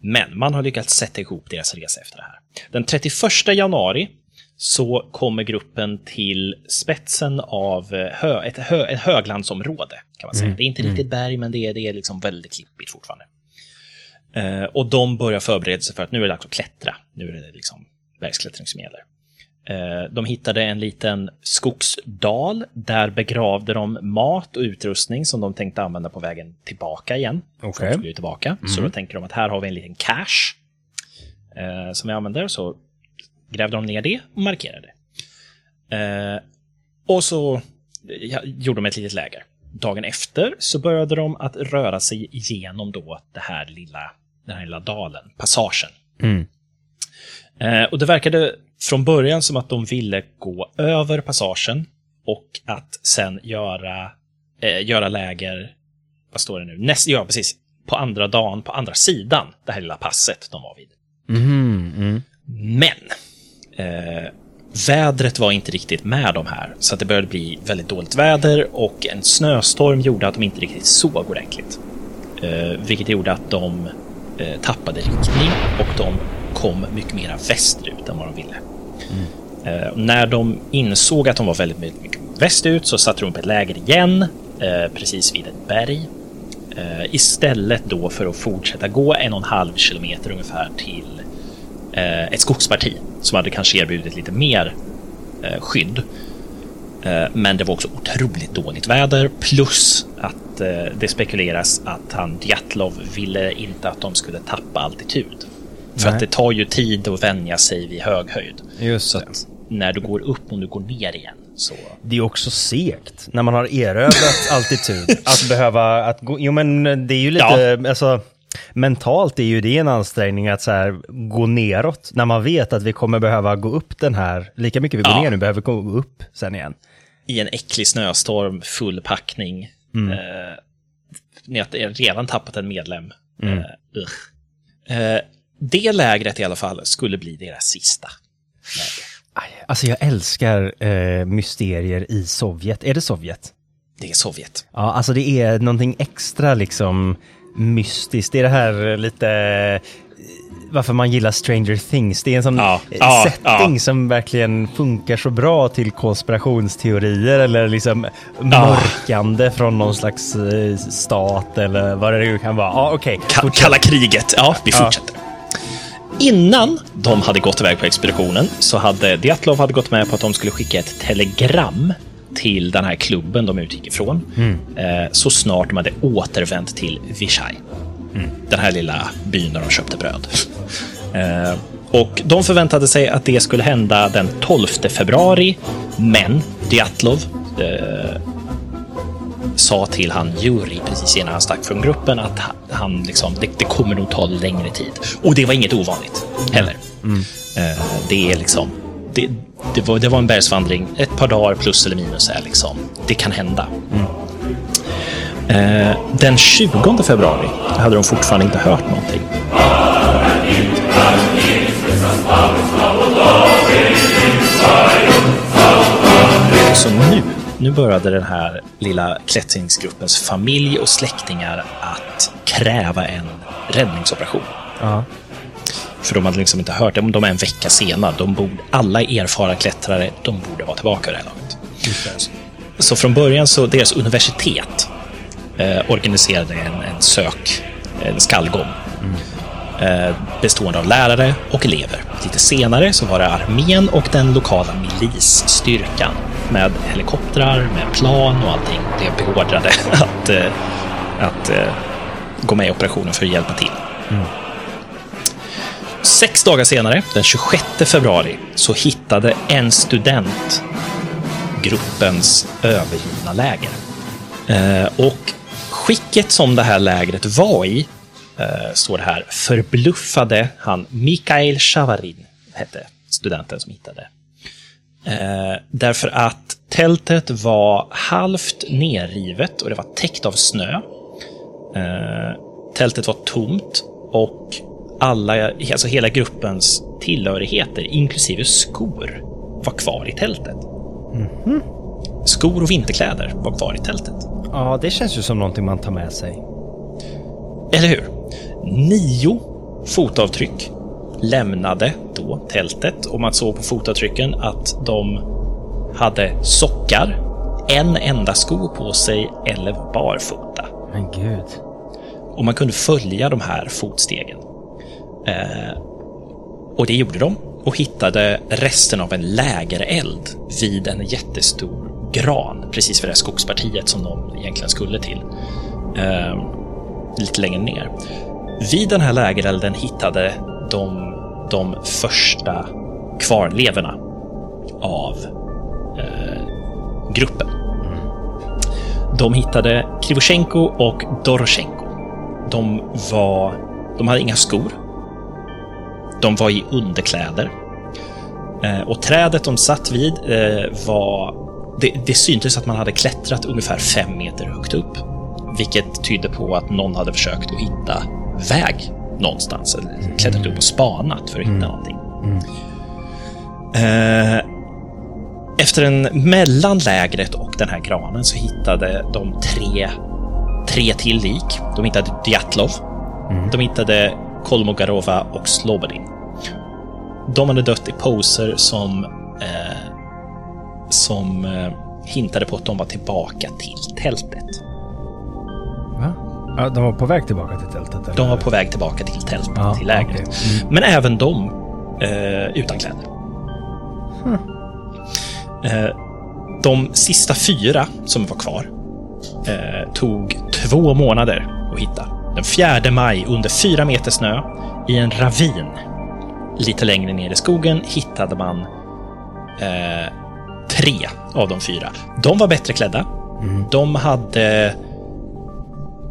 Men man har lyckats sätta ihop deras resa efter det här. Den 31 januari så kommer gruppen till spetsen av eh, hö, ett, hö, ett höglandsområde. kan man säga. Mm. Det är inte riktigt berg, men det är, det är liksom väldigt klippigt fortfarande. Eh, och de börjar förbereda sig för att nu är det dags att klättra. Nu är det liksom bergsklättring som gäller. Eh, de hittade en liten skogsdal. Där begravde de mat och utrustning som de tänkte använda på vägen tillbaka igen. Okay. De tillbaka. Mm. Så då tänker de att här har vi en liten cache eh, som vi använder. Så grävde de ner det och markerade. Eh, och så gjorde de ett litet läger. Dagen efter så började de att röra sig igenom då det här lilla, den här lilla dalen, passagen. Mm. Eh, och det verkade från början som att de ville gå över passagen och att sen göra, eh, göra läger, vad står det nu, Näst, ja precis, på andra dagen, på andra sidan det här lilla passet de var vid. Mm, mm. Men eh, vädret var inte riktigt med de här, så att det började bli väldigt dåligt väder och en snöstorm gjorde att de inte riktigt såg ordentligt. Eh, vilket gjorde att de eh, tappade riktning och de kom mycket mer västerut än vad de ville. Mm. Eh, när de insåg att de var väldigt mycket västerut så satte de upp ett läger igen, eh, precis vid ett berg. Eh, istället då för att fortsätta gå en och en halv kilometer ungefär till ett skogsparti som hade kanske erbjudit lite mer eh, skydd. Eh, men det var också otroligt dåligt väder plus att det spekuleras att han Djatlov ville inte att de skulle tappa altitud. För Nej. att det tar ju tid att vänja sig vid hög höjd. Just så att när du går upp och du går ner igen så... Det är också segt när man har erövrat altitud. Att behöva att gå... Jo men det är ju lite, ja. alltså mentalt är ju det en ansträngning att så här, gå neråt när man vet att vi kommer behöva gå upp den här, lika mycket vi går ja. ner nu behöver vi gå upp sen igen. I en äcklig snöstorm, full packning. Mm. Eh, ni har redan tappat en medlem. Mm. Eh, eh, det lägret i alla fall skulle bli deras sista läger. Alltså jag älskar eh, mysterier i Sovjet. Är det Sovjet? Det är Sovjet. Ja, alltså det är någonting extra liksom mystiskt. Det är det här lite varför man gillar Stranger Things. Det är en sån ja, setting ja. som verkligen funkar så bra till konspirationsteorier eller liksom mörkande från någon slags eh, stat eller vad det nu kan vara. Ja, okej. Okay. Kalla kriget. Ja, vi fortsätter. Innan de hade gått iväg på expeditionen så hade Diatlov hade gått med på att de skulle skicka ett telegram till den här klubben de utgick ifrån mm. eh, så snart de hade återvänt till Vishai. Mm. Den här lilla byn där de köpte bröd. eh, och de förväntade sig att det skulle hända den 12 februari, men Diatlov eh, sa till han Juri precis innan han stack från gruppen att han liksom, det, det kommer nog ta längre tid. Och det var inget ovanligt heller. Mm. Eh, det är liksom det, det, var, det var en bergsvandring. Ett par dagar plus eller minus är liksom. Det kan hända. Eh, den 20 februari hade de fortfarande inte hört någonting. Så nu, nu började den här lilla klättringsgruppens familj och släktingar att kräva en räddningsoperation. Ja. För de hade liksom inte hört det. De är en vecka senare. De borde, alla erfarna klättrare, de borde vara tillbaka i det här laget. Så från början så deras universitet eh, organiserade en, en sök, en skallgång. Eh, bestående av lärare och elever. Lite senare så var det armén och den lokala milisstyrkan med helikoptrar, med plan och allting blev beordrade att, eh, att eh, gå med i operationen för att hjälpa till. Sex dagar senare, den 26 februari, så hittade en student gruppens övergivna läger. Eh, och skicket som det här lägret var i, eh, står det här, förbluffade han Mikael Shavarin, hette studenten som hittade. Eh, därför att tältet var halvt nerrivet och det var täckt av snö. Tältet var tomt och alla, alltså hela gruppens tillhörigheter, inklusive skor, var kvar i tältet. Skor och vinterkläder var kvar i tältet. ja, det känns ju som någonting man tar med sig. Eller hur? Nio fotavtryck lämnade då tältet och man såg på fotavtrycken att de hade sockar, en enda sko på sig eller var barfota. Men gud. Och man kunde följa de här fotstegen. Eh, och det gjorde de och hittade resten av en lägereld vid en jättestor gran precis vid det här skogspartiet som de egentligen skulle till. Eh, lite längre ner. Vid den här lägerelden hittade de de första kvarlevorna av eh, gruppen. De hittade Krivoshenko och Dorosjenko. De var... De hade inga skor. De var i underkläder. Eh, och trädet de satt vid eh, var... Det, det syntes att man hade klättrat ungefär fem meter högt upp. Vilket tydde på att någon hade försökt att hitta väg någonstans. Eller klättrat upp och spanat för att hitta någonting. Eh, efter en mellan lägret och den här granen så hittade de tre, tre till lik. De hittade Djatlov, de hittade Kolmogarova och Slobodin. De hade dött i poser som, eh, som eh, hintade på att de var tillbaka till tältet. Va? Ja, de var på väg tillbaka till tältet? Eller? De var på väg tillbaka till tältet, Ja, till lägret. okej. Men även de eh, utan kläder. Eh, de sista fyra som var kvar eh, tog två månader att hitta. Den 4 maj under fyra meter snö i en ravin lite längre ner i skogen hittade man eh, tre av de fyra. De var bättre klädda. De hade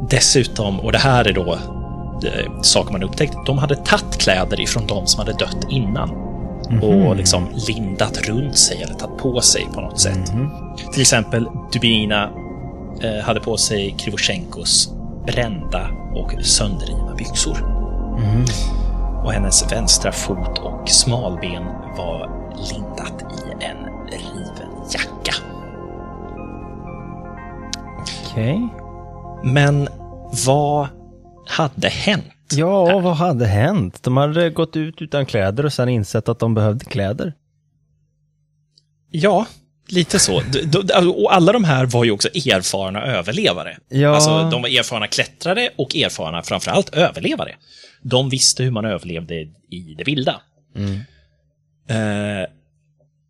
dessutom, och det här är då eh, saker man upptäckt, de hade tagit kläder ifrån de som hade dött innan och liksom lindat runt sig eller tagit på sig på något sätt. Till exempel Dubina eh, hade på sig Krivosjenkos brända och sönderrivna byxor. Och hennes vänstra fot och smalben var lindat i en riven jacka. Okej. Men vad hade hänt? Ja, vad hade hänt? De hade gått ut utan kläder och sen insett att de behövde kläder. Ja, lite så. D- Och alla de här var ju också erfarna överlevare. Ja. Alltså, de var erfarna klättrare och erfarna, framförallt, överlevare. De visste hur man överlevde i det vilda. Eh,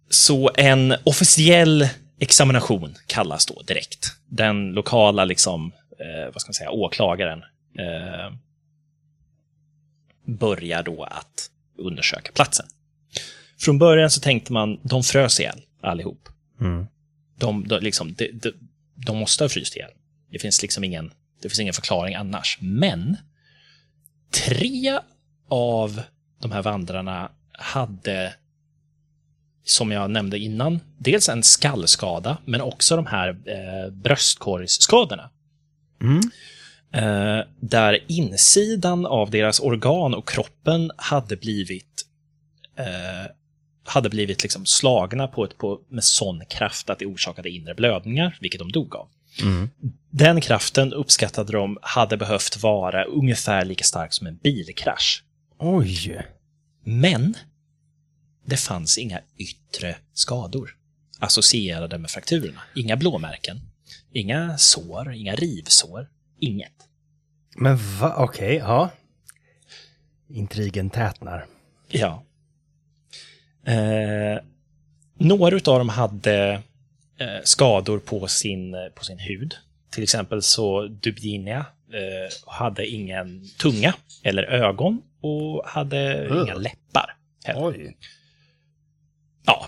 så en officiell examination kallas då direkt. Den lokala, liksom, eh, vad ska man säga, åklagaren eh, börjar då att undersöka platsen. Från början så tänkte man, de frös ihjäl allihop. De, de, liksom, de, de, de måste ha fryst ihjäl. Det finns liksom ingen, det finns ingen förklaring annars. Men tre av de här vandrarna hade som jag nämnde innan, dels en skallskada, men också de här eh, bröstkorgsskadorna. Mm. Eh, där insidan av deras organ och kroppen hade blivit eh, hade blivit liksom slagna på ett, på, med sån kraft att det orsakade inre blödningar, vilket de dog av. Mm. Den kraften uppskattade de hade behövt vara ungefär lika stark som en bilkrasch. Oj. Men det fanns inga yttre skador associerade med frakturerna. Inga blåmärken, inga sår, inga rivsår, inget. Men va? Okej, ja. Intrigen tätnar. Ja. Eh, några av dem hade eh, skador på sin, på sin hud. Till exempel så Dubinia eh, hade ingen tunga eller ögon och hade Ugh. inga läppar. heller. Oj. Ja.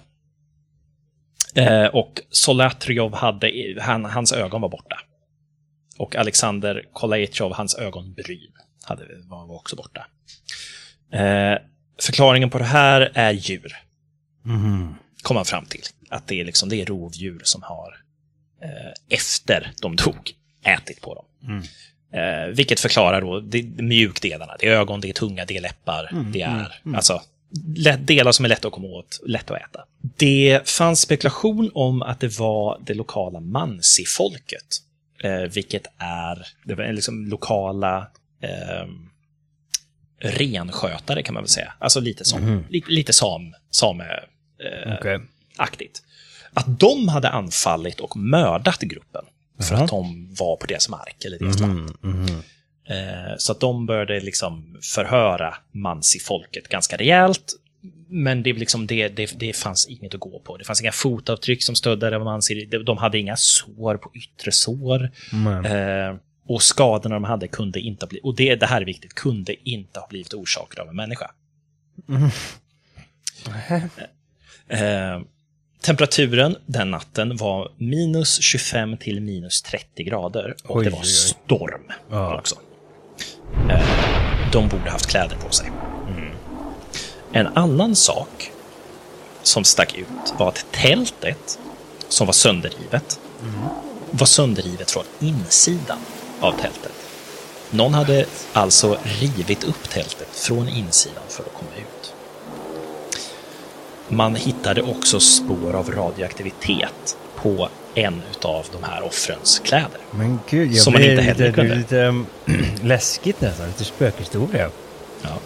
Eh, och Solatriov hade, han, hans ögon var borta. Och Alexander Kolaytjov, hans ögonbryn, hade, var, var också borta. Eh, förklaringen på det här är djur, Mhm. kom man fram till. Att det är, liksom, det är rovdjur som har, eh, efter de dog, ätit på dem. Eh, vilket förklarar då det, det mjukdelarna. Det är ögon, det är tunga, det är läppar, det är alltså lätt, delar som är lätta att komma åt, lätt att äta. Det fanns spekulation om att det var det lokala Mansi-folket, eh, vilket är det var liksom lokala eh, renskötare kan man väl säga. Alltså lite som, li, lite sam, same, eh, Okej. aktigt. Att de hade anfallit och mördat gruppen för Jaha. att de var på deras mark eller deras land. Mhm, mhm. Eh, Så att de började liksom förhöra Mansi-folket ganska rejält. Men det, liksom det, det, det fanns inget att gå på. Det fanns inga fotavtryck som stödde Mansi. De- De hade inga sår på yttre sår. Eh, och skadorna de hade kunde inte ha blivit, och det, det här är viktigt, kunde inte ha blivit orsakade av en människa. Eh, temperaturen den natten var minus 25 till minus 30 grader och Oj, det var oj, storm också. Eh, de borde haft kläder på sig. Mm. En annan sak som stack ut var att tältet, som var sönderrivet, Mm. var sönderrivet från insidan av tältet. Någon hade alltså rivit upp tältet från insidan för att komma ut. Man hittade också spår av radioaktivitet på en av de här offrens kläder. men gud, jag Som man inte heller lite, kunde. lite um, läskigt nästan. Lite spökhistoria. Ja.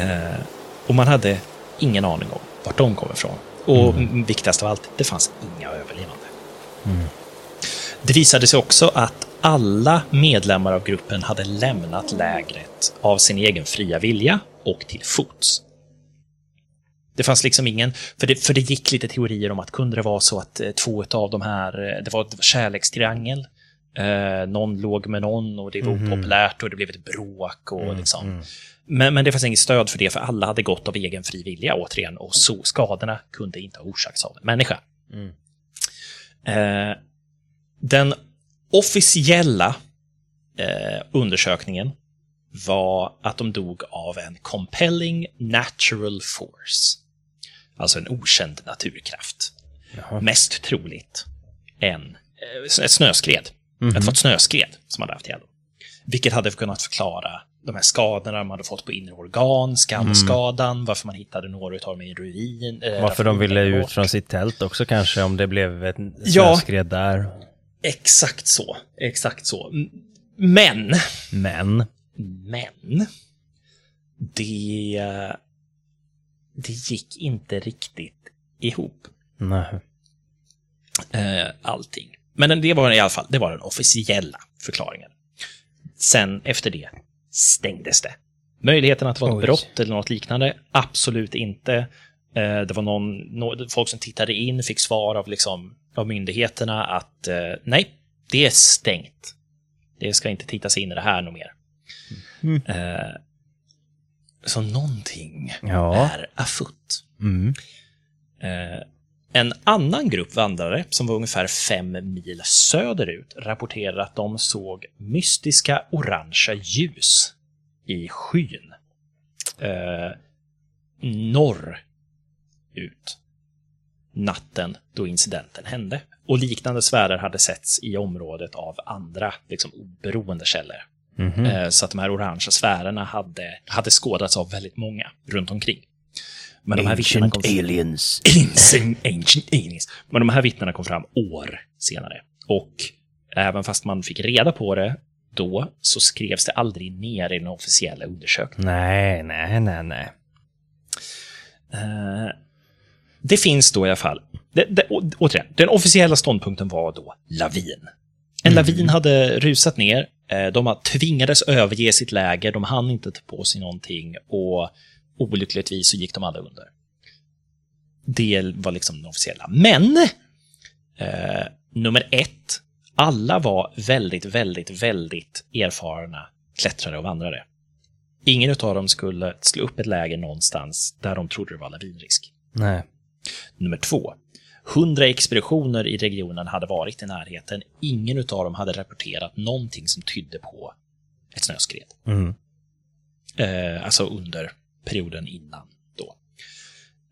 Eh, och man hade ingen aning om vart de kom ifrån. Och mm. viktigast av allt, det fanns inga överlevande. Det visade sig också att alla medlemmar av gruppen hade lämnat lägret av sin egen fria vilja och till fots. Det fanns liksom ingen, för det, för det gick lite teorier om att kunde det vara så att eh, två av de här, eh, det var, det var kärlekstriangel, eh, någon låg med någon och det var opopulärt och det blev ett bråk och liksom. Men, men det fanns inget stöd för det, för alla hade gått av egen fri vilja återigen och så skadorna kunde inte ha orsakats av en människa. Eh, den officiella eh, undersökningen var att de dog av en compelling natural force. Alltså en okänd naturkraft. Jaha. Mest troligt en, eh, ett snöskred. Ett fått snöskred som hade haft ihjäl dem. Vilket hade kunnat förklara de här skadorna man hade fått på inre organ, skallskadan, varför man hittade några av dem i ruin. eh, Varför de ville ut bort. från sitt tält också kanske, om det blev ett Ja. snöskred där. Exakt så. Exakt så. Men, Men, men, det, det gick inte riktigt ihop, nej. eh, allting. Men det var i alla fall det var den officiella förklaringen. Sen efter det stängdes det. Möjligheten att det var ett Oj. brott eller något liknande, absolut inte. Eh, Det var någon, nå- folk som tittade in fick svar av, liksom, av myndigheterna att eh, nej, det är stängt. Det ska inte tittas in i det här något mer. Mm. Eh, Så någonting Ja. är afutt. Mm. Eh, en annan grupp vandrare, som var ungefär fem mil söderut, rapporterade att de såg mystiska orangea ljus i skyn. Eh, norr ut. natten då incidenten hände. Och liknande sfärer hade setts i området av andra liksom, oberoende källor. Eh, Så att de här orangea sfärerna hade, hade skådats av väldigt många runt omkring. Men de här vittnena kom... aliens. Ancient, ancient aliens. Men de här vittnena kom fram år senare. Och även fast man fick reda på det då, så skrevs det aldrig ner i den officiella undersökningen. Nej, nej, nej, nej. Eh, det finns då i alla fall, det, det, å- återigen, den officiella ståndpunkten var då lavin. En lavin hade rusat ner, de tvingades överge sitt läger, de hann inte ta på sig någonting och olyckligtvis så gick de alla under. Det var liksom den officiella. Men, eh, nummer ett, alla var väldigt, väldigt, väldigt erfarna klättrare och vandrare. Ingen av dem skulle slå upp ett läger någonstans där de trodde det var lavinrisk. Nej. Nummer två. 100 expeditioner i regionen hade varit i närheten. Ingen av dem hade rapporterat någonting som tydde på ett snöskred. Mm. Eh, alltså under perioden innan då.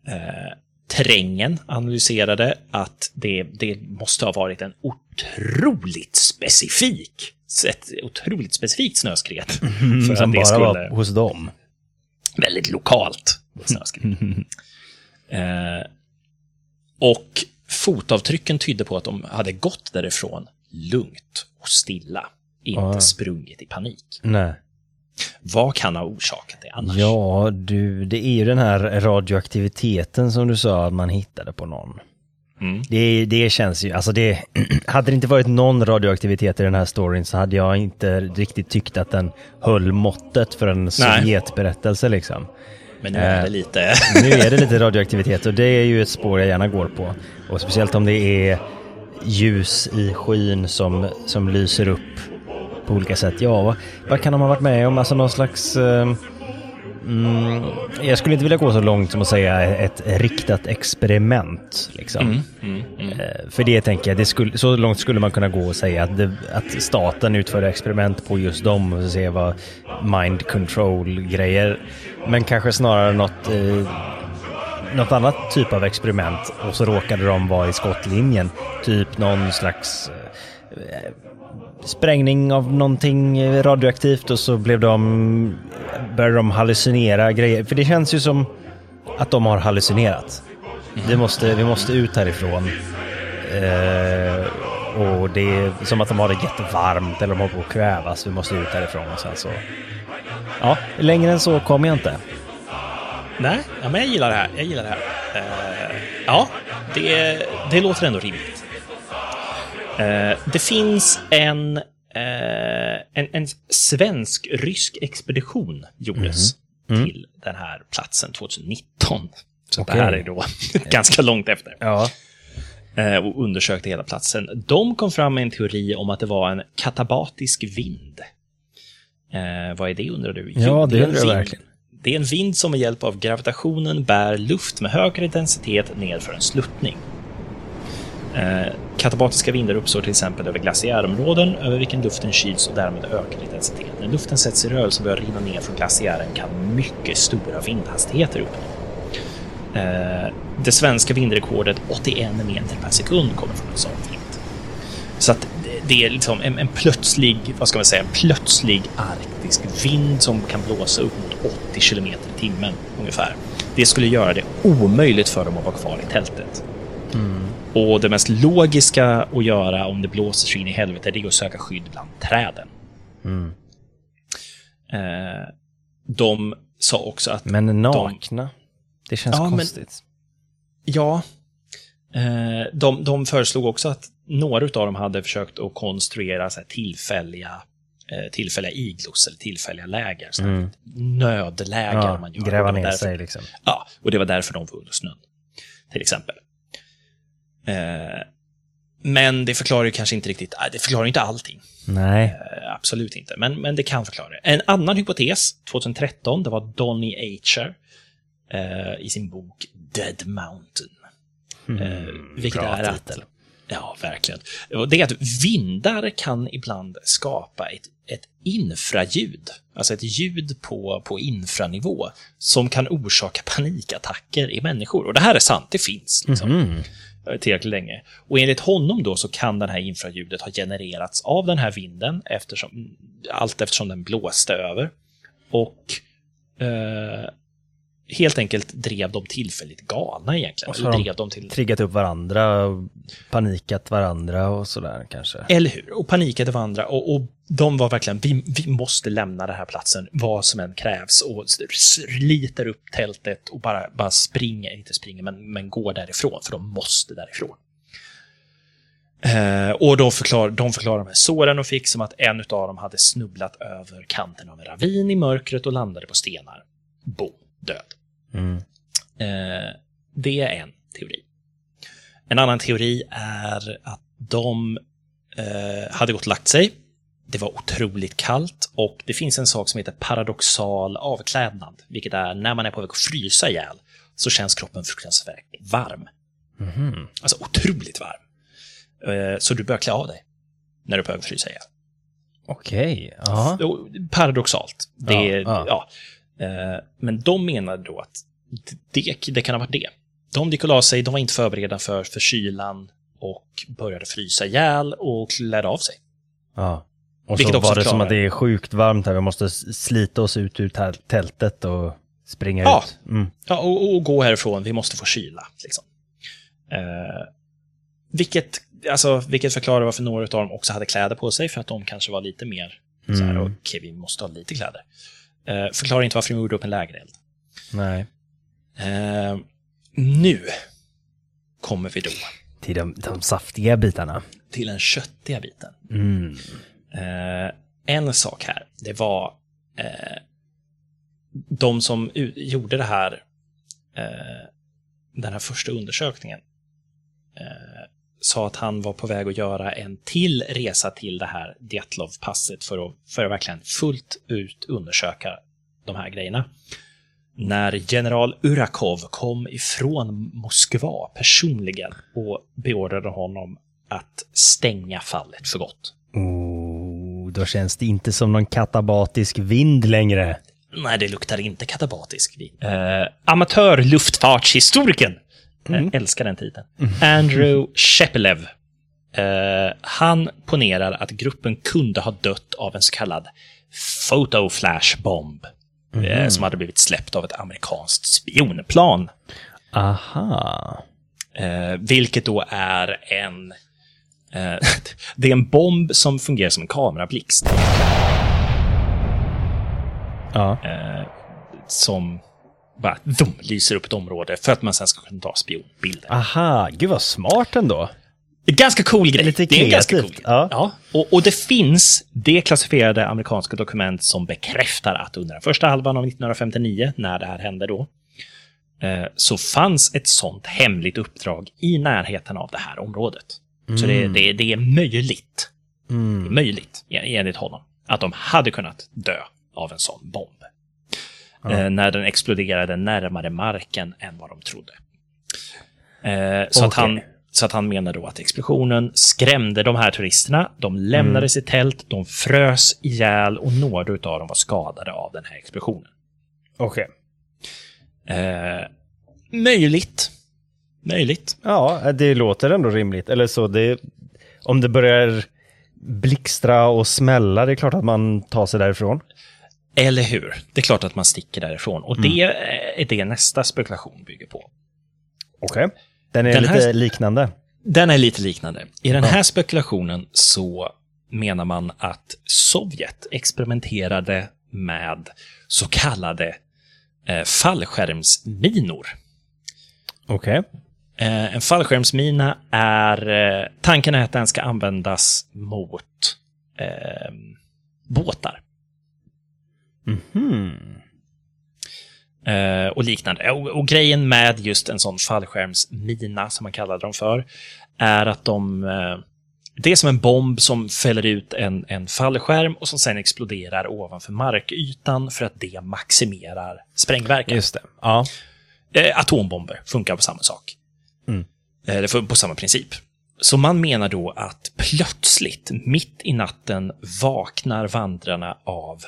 Eh, terrängen analyserade att det, det måste ha varit en otroligt specifik, ett otroligt specifikt snöskred. För Som att det bara skulle, var hos dem. väldigt lokalt snöskred. eh, och fotavtrycken tydde på att de hade gått därifrån lugnt och stilla, inte Ah. sprungit i panik. Nej. Vad kan ha orsakat det annars? Ja, du, det är ju den här radioaktiviteten som du sa att man hittade på någon. Mm. Det, det känns ju, alltså det, hade det inte varit någon radioaktivitet i den här storyn så hade jag inte riktigt tyckt att den höll måttet för en Sovjetberättelse liksom. Men nu är Eh, det lite... Nu är det lite radioaktivitet och det är ju ett spår jag gärna går på. Och speciellt om det är ljus i skyn som, som lyser upp på olika sätt. Ja, vad, vad kan de ha varit med om? Alltså någon slags... eh, mm, jag skulle inte vilja gå så långt som att säga ett riktat experiment. Liksom. Eh, För det tänker jag, det skulle, så långt skulle man kunna gå och säga att, det, att staten utför experiment på just dem och se vad mind control-grejer. Men kanske snarare något, eh, något annat typ av experiment och så råkade de vara i skottlinjen. Typ någon slags eh, sprängning av någonting radioaktivt och så blev de, började de hallucinera grejer. För det känns ju som att de har hallucinerat. Vi måste, vi måste ut härifrån. Eh, och det är som att de har det jättevarmt eller de håller på att kvävas. Vi måste ut härifrån och sen så... Ja, längre än så kommer jag inte. Nej, ja, men jag gillar det här. Jag gillar det här. Eh, ja, det, det låter ändå rimligt. Eh, det finns en, eh, en, en svensk-rysk expedition gjordes till den här platsen 2019. Så Okej. det här är då ganska långt efter. Ja. Eh, och undersökte hela platsen. De kom fram med en teori om att det var en katabatisk vind. Eh, vad är det undrar du? Ja, det undrar jag verkligen. Det är en vind som med hjälp av gravitationen bär luft med högre densitet ner för en sluttning. Eh, katabatiska vindar uppstår till exempel över glaciärområden över vilken luften kyls och därmed ökar i densitet. När luften sätts i rörelse och börjar rinna ner från glaciären kan mycket stora vindhastigheter uppnås. Eh, det svenska vindrekordet 81 meter per sekund kommer från en sån vind. Så att det- det är liksom en, en plötslig, vad ska man säga, en plötslig arktisk vind som kan blåsa upp mot 80 kilometer i timmen ungefär. Det skulle göra det omöjligt för dem att vara kvar i tältet. Och det mest logiska att göra om det blåser så in i helvete, det är att söka skydd bland träden. Eh, de sa också att Men nakna? Det känns Ja, men- konstigt. Ja. Eh, de, de föreslog också att några av dem hade försökt att konstruera så tillfälliga, eh, tillfälliga iglos eller tillfälliga läger. Så här Nödläger. Ja, man gör. gräva ner därför- sig liksom. Ja, och det var därför de var under snön. Till exempel. Eh, men det förklarar ju kanske inte riktigt, nej, det förklarar inte allting. Nej. Eh, absolut inte, men, men det kan förklara det. En annan hypotes, 2013, det var Donny Eicher eh, i sin bok Dead Mountain. Eh, vilket är titel. att... Ja, verkligen. Det är att vindar kan ibland skapa ett, ett infraljud, alltså ett ljud på, på infranivå, som kan orsaka panikattacker i människor. Och det här är sant, det finns. Liksom. Mm. Eh, tillräckligt länge. Och enligt honom då så kan det här infraljudet ha genererats av den här vinden eftersom, allt eftersom den blåste över. Och eh, helt enkelt drev dem tillfälligt galna egentligen. Och så har de till... Triggat upp varandra, och panikat varandra och sådär kanske. Eller hur? Och panikade varandra. Och, och de var verkligen, vi, vi måste lämna den här platsen, vad som än krävs. Och sliter upp tältet och bara, bara springer, inte springer, men, men går därifrån, för de måste därifrån. Eh, och de förklarar, de förklarar de här såren de fick som att en av dem hade snubblat över kanten av en ravin i mörkret och landade på stenar. Boom, död. Mm. Eh, det är en teori. En annan teori är att de eh, hade gått och lagt sig. Det var otroligt kallt och det finns en sak som heter paradoxal avklädnad, vilket är när man är på väg att frysa ihjäl så känns kroppen fruktansvärt varm. Mhm. Alltså otroligt varm. Eh, så du börjar klä av dig när du är på väg att frysa ihjäl. Okej, ja. Jo, Paradoxalt. Det, Ja, ja, Eh, Men de menade då att det, det kan ha varit det. De gick och la sig, de var inte förberedda för, för kylan och började frysa ihjäl och klädde av sig. ja. Och Vilket så var det som att det är sjukt varmt här, vi måste slita oss ut ur tä- tältet och springa Ja. ut. Mm. Ja, och, och gå härifrån, vi måste få kyla. Liksom. Eh, vilket, alltså, vilket förklarar varför några av dem också hade kläder på sig, för att de kanske var lite mer så här, Mm. okej, vi måste ha lite kläder. Eh, förklarar inte varför de gjorde upp en lägereld. Nej. Eh, nu kommer vi då Till de, de saftiga bitarna. till den köttiga biten. Mm. Eh, en sak här, det var eh, de som gjorde det här, eh, den här första undersökningen, eh, sa att han var på väg att göra en till resa till det här Djatlov-passet för att, för att verkligen fullt ut undersöka de här grejerna. När general Urakov kom ifrån Moskva personligen och beordrade honom att stänga fallet för gott. Oh, då känns det inte som någon katabatisk vind längre. Nej, det luktar inte katabatisk vin. Uh, Amatörluftfartshistorikern. Jag älskar den titeln. Andrew Shepelev. Eh, han ponerar att gruppen kunde ha dött av en så kallad photo flash bomb. eh, som hade blivit släppt av ett amerikanskt spionplan. Aha. Eh, vilket då är en... Det är en bomb som fungerar som en kamerablixt. Ja. som bara dum, lyser upp ett område för att man sen ska kunna ta spionbilder. Aha, gud vad smart ändå. Ganska cool grej. Lite det är en ganska cool grej. ja. Och, och det finns deklassifierade amerikanska dokument som bekräftar att under den första halvan av 1959, när det här hände då, eh, så fanns ett sånt hemligt uppdrag i närheten av det här området. Så det, det, det är möjligt, Mm. det är möjligt, enligt honom, att de hade kunnat dö av en sån bomb. Eh, när den exploderade närmare marken än vad de trodde. Eh, så, att Okej. han, så att han menar då att explosionen skrämde de här turisterna. De lämnade Mm. sitt tält, de frös ihjäl och några av dem var skadade av den här explosionen. Okej. Eh, möjligt. Möjligt. Ja, det låter ändå rimligt. Eller så, det, om det börjar blixtra och smälla, det är klart att man tar sig därifrån. Eller hur? Det är klart att man sticker därifrån. Och Mm. det är det nästa spekulation bygger på. Okej. Den är Den lite här- liknande. Den är lite liknande. I den här spekulationen så menar man att Sovjet experimenterade med så kallade eh, fallskärmsminor. Okej. Eh, en fallskärmsmina är... Eh, tanken är att den ska användas mot eh, båtar Mhm. eh, och liknande. Och, och grejen med just en sån fallskärmsmina, som man kallar dem för, är att de... Eh, det är som en bomb som fäller ut en, en fallskärm och som sen exploderar ovanför markytan för att det maximerar sprängverkan. Just det. Ja. Eh, atombomber funkar på samma sak. Mm. Eh, på samma princip. Så man menar då att plötsligt, mitt i natten, vaknar vandrarna av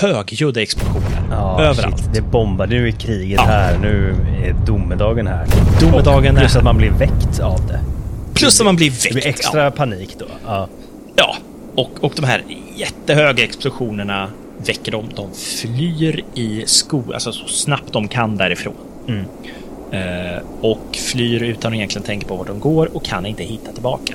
högljudda explosioner Ja, överallt. Shit, det bombar. Nu är kriget Ja. här. Nu är domedagen här. Domedagen Och är Plus att man blir väckt av det. Plus att man blir väckt. Det blir extra Ja. panik då. Ja. Ja, och, och de här jättehöga explosionerna väcker dem. De flyr i skog, alltså så snabbt de kan därifrån. Mm. Eh, och flyr utan att egentligen tänka på var de går och kan inte hitta tillbaka.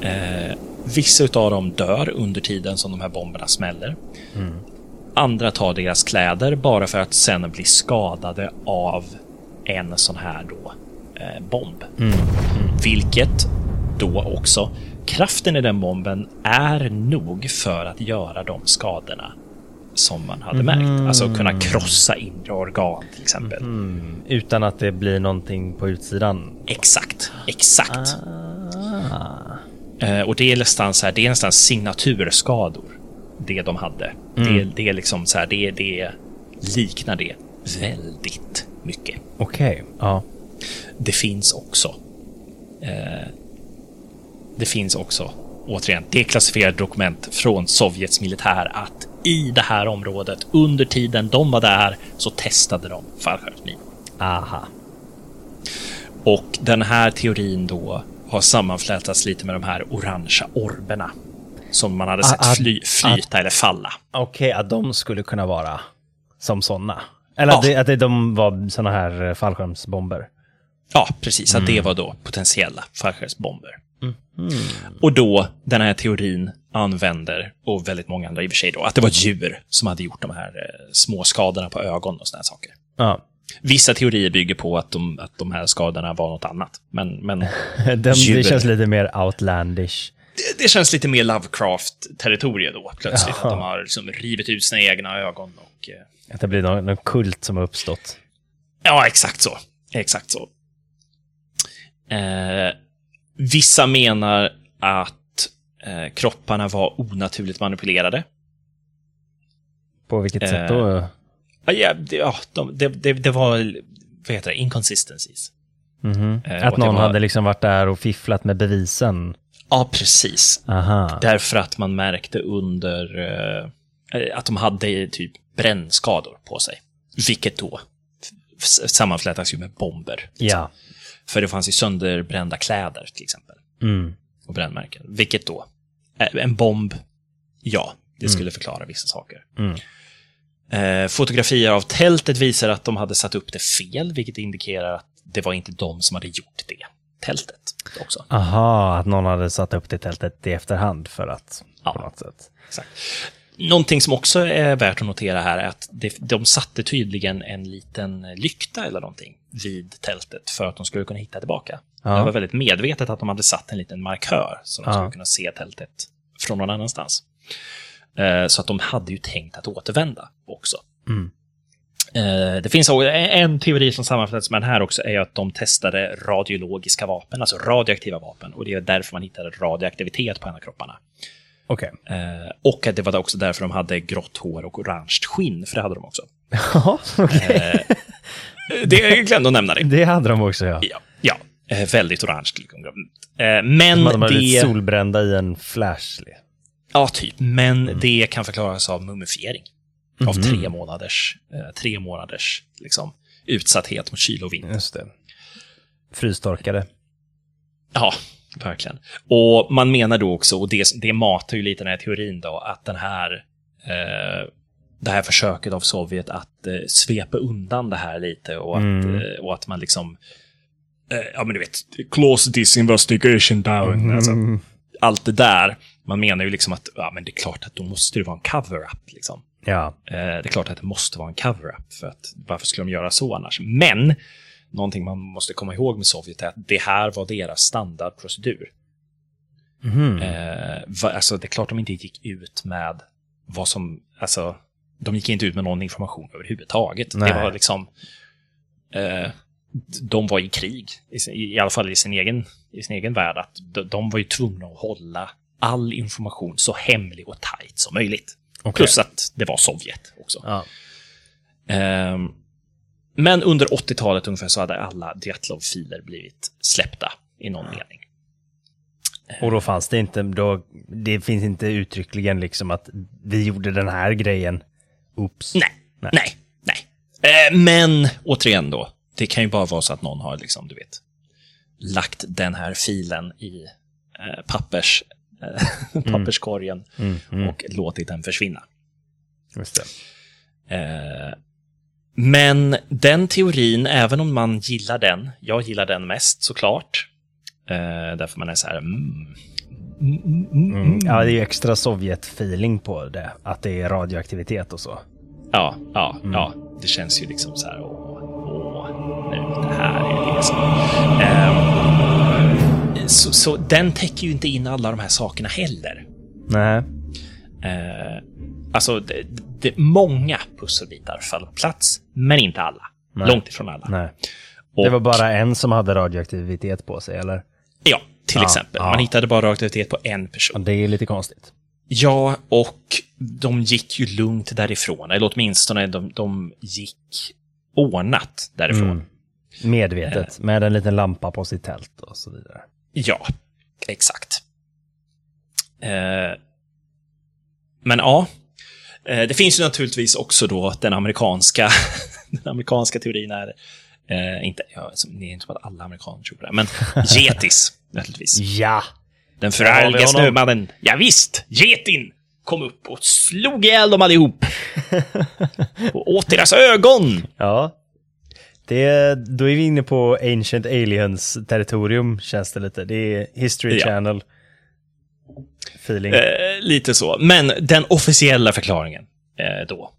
Eh, vissa av dem dör under tiden som de här bomberna smäller. Andra tar deras kläder bara för att sen bli skadade av en sån här då eh, bomb. Vilket då också, kraften i den bomben är nog för att göra de skadorna som man hade märkt. Alltså kunna krossa inre organ till exempel. Utan att det blir någonting på utsidan. Exakt, exakt. Eh, och det är nästan så här, det är nästan signaturskador. Det de hade. Det, det är liksom så här, det, det liknar det väldigt mycket. Okej. Ja. Det finns också. Eh, det finns också, återigen, deklassifierade dokument från Sovjets militär att i det här området, under tiden de var där, så testade de fallskärmsminor. Aha. Och den här teorin då har sammanflätats lite med de här orangea orberna som man hade sett Ah, ah, fly, flyta eller falla. Okej, att de skulle kunna vara som sådana. Eller Ja. att, det, att det, de var såna här eh, fallskärmsbomber. Ja, precis. Att Mm. det var då potentiella fallskärmsbomber. Och då, den här teorin använder, och väldigt många andra i och för sig då, att det var djur som hade gjort de här eh, små skadorna på ögon och såna här saker. Ja. Vissa teorier bygger på att de, att de här skadorna var något annat. Men, men Den, det känns lite mer outlandish. det, det känns lite mer Lovecraft-territorium då, plötsligt. Jaha. Att de har liksom rivit ut sina egna ögon och... Eh, Att det blir någon, någon kult som har uppstått. Ja, exakt så. Exakt så. Eh, vissa menar att eh, kropparna var onaturligt manipulerade. På vilket Eh, sätt då? Ja, det, ja de, det, det, det var, vad heter det, inconsistencies. Mhm. eh, och Att någon var- hade liksom varit där och fifflat med bevisen. Ja, precis. Aha. Därför att man märkte under eh, att de hade typ brännskador på sig. Vilket då sammanflätas ju med bomber. Ja. För det fanns ju sönderbrända kläder till exempel. Mm. och brännmärken. Vilket då? Eh, En bomb? Ja, det skulle förklara vissa saker. Mm. Eh, fotografier av tältet visar att de hade satt upp det fel, vilket indikerar att det var inte de som hade gjort det tältet också. Aha, att någon hade satt upp det tältet i efterhand för att Ja. på något sätt. Exakt. Någonting som också är värt att notera här är att det, de satte tydligen en liten lykta eller någonting vid tältet för att de skulle kunna hitta tillbaka. Ja. Det var väldigt medvetet att de hade satt en liten markör så de Ja. skulle kunna se tältet från någon annanstans. Eh, Så att de hade ju tänkt att återvända också. Mm. Eh, Det finns en teori som sammanfattas med den här också är att de testade radiologiska vapen, alltså radioaktiva vapen. Och det är därför man hittade radioaktivitet på en av kropparna. Okej. Eh, och att det var också därför de hade grått hår och orange skinn, för det hade de också. Ja, okej. Det glömde att nämna det. Det hade de också, ja. Ja, ja eh, väldigt orange. liksom. Eh, men de hade blivit det... solbrända i en flash. Ja, typ. Men Mm. det kan förklaras av mumifiering. Av tre månaders, eh, tre månaders liksom, utsatthet mot kyla och vind. Just det. Frystorkade. Ja, verkligen. Och man menar då också, och det, det matar ju lite den här teorin då, att den här, eh, det här försöket av Sovjet att eh, svepa undan det här lite och att, Mm. eh, och att man liksom, eh, ja men du vet, close this investigation down. Alltså, Mm. allt det där. Man menar ju liksom att, ja men det är klart att då måste det vara en cover-up liksom. Ja. Eh, det är klart att det måste vara en cover-up, för att varför skulle de göra så annars? Men, någonting man måste komma ihåg med Sovjet är att det här var deras standardprocedur. Eh, va, alltså, det är klart de inte gick ut med vad som, alltså, de gick inte ut med någon information överhuvudtaget. Nej. Det var liksom, eh, de var i krig, i alla fall i sin egen, i sin egen värld, att de, de var ju tvungna att hålla all information så hemlig och tajt som möjligt. Okej. Plus att det var Sovjet också. Ja. Ehm, men under 80-talet ungefär så hade alla Djatlov-filer blivit släppta i någon mening. Och då fanns det inte, då, det finns inte uttryckligen liksom att vi gjorde den här grejen. Oops. Nej, nej, nej. nej. Eh, men återigen då, det kan ju bara vara så att någon har liksom, du vet, lagt den här filen i eh, pappers, papperskorgen Mm, mm. och låtit den försvinna. Just det. Eh, men den teorin, även om man gillar den, jag gillar den mest såklart, eh, därför man är så här, mm, mm, mm, mm, Mm. Ja, det är ju extra Sovjet-feeling på det. Att det är radioaktivitet och så. Ja, ja, ja. Det känns ju liksom så här, åh, åh, nu, det här är det som... Så, så den täcker ju inte in alla de här sakerna heller. Nej. Eh, alltså, det, det, många pusselbitar faller på plats, men inte alla. Nej. Långt ifrån alla. Nej. Och, Det var bara en som hade radioaktivitet på sig, eller? Ja, till Ja, exempel. ja. Man hittade bara radioaktivitet på en person. Det är lite konstigt. Ja, och de gick ju lugnt därifrån. Eller åtminstone, de, de gick ordnat därifrån. Mm. Medvetet, med en liten lampa på sitt tält och så vidare. Ja, exakt. Eh, men ja, eh, det finns ju naturligtvis också då den amerikanska, den amerikanska teorin är, eh, inte, ja, som- det är inte som att alla amerikaner tror på det, men getis, naturligtvis. Ja! Den förargliga snömannen, ja, visst, getin, kom upp och slog ihjäl dem allihop. och åt deras ögon. Ja. Det, då är vi inne på Ancient Aliens territorium, känns det lite. Det är History Ja. Channel feeling. Eh, lite så. Men den officiella förklaringen eh, då.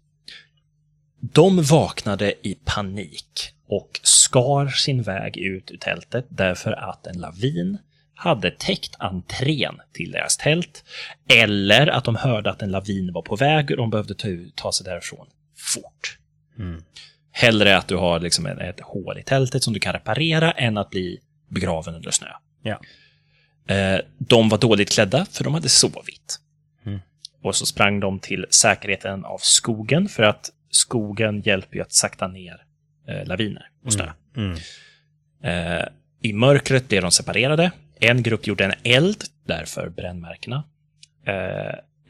De vaknade i panik och skar sin väg ut ur tältet därför att en lavin hade täckt entrén till deras tält. Eller att de hörde att en lavin var på väg och de behövde ta, ta sig därifrån fort. Mm. Hellre att du har liksom ett, hål i tältet som du kan reparera än att bli begraven under snö. Ja. Eh, de var dåligt klädda, för de hade sovit. Mm. Och så sprang de till säkerheten av skogen, för att skogen hjälper ju att sakta ner eh, laviner och snö. Mm. Eh, I mörkret blev de separerade. En grupp gjorde en eld, därför brännmärkena.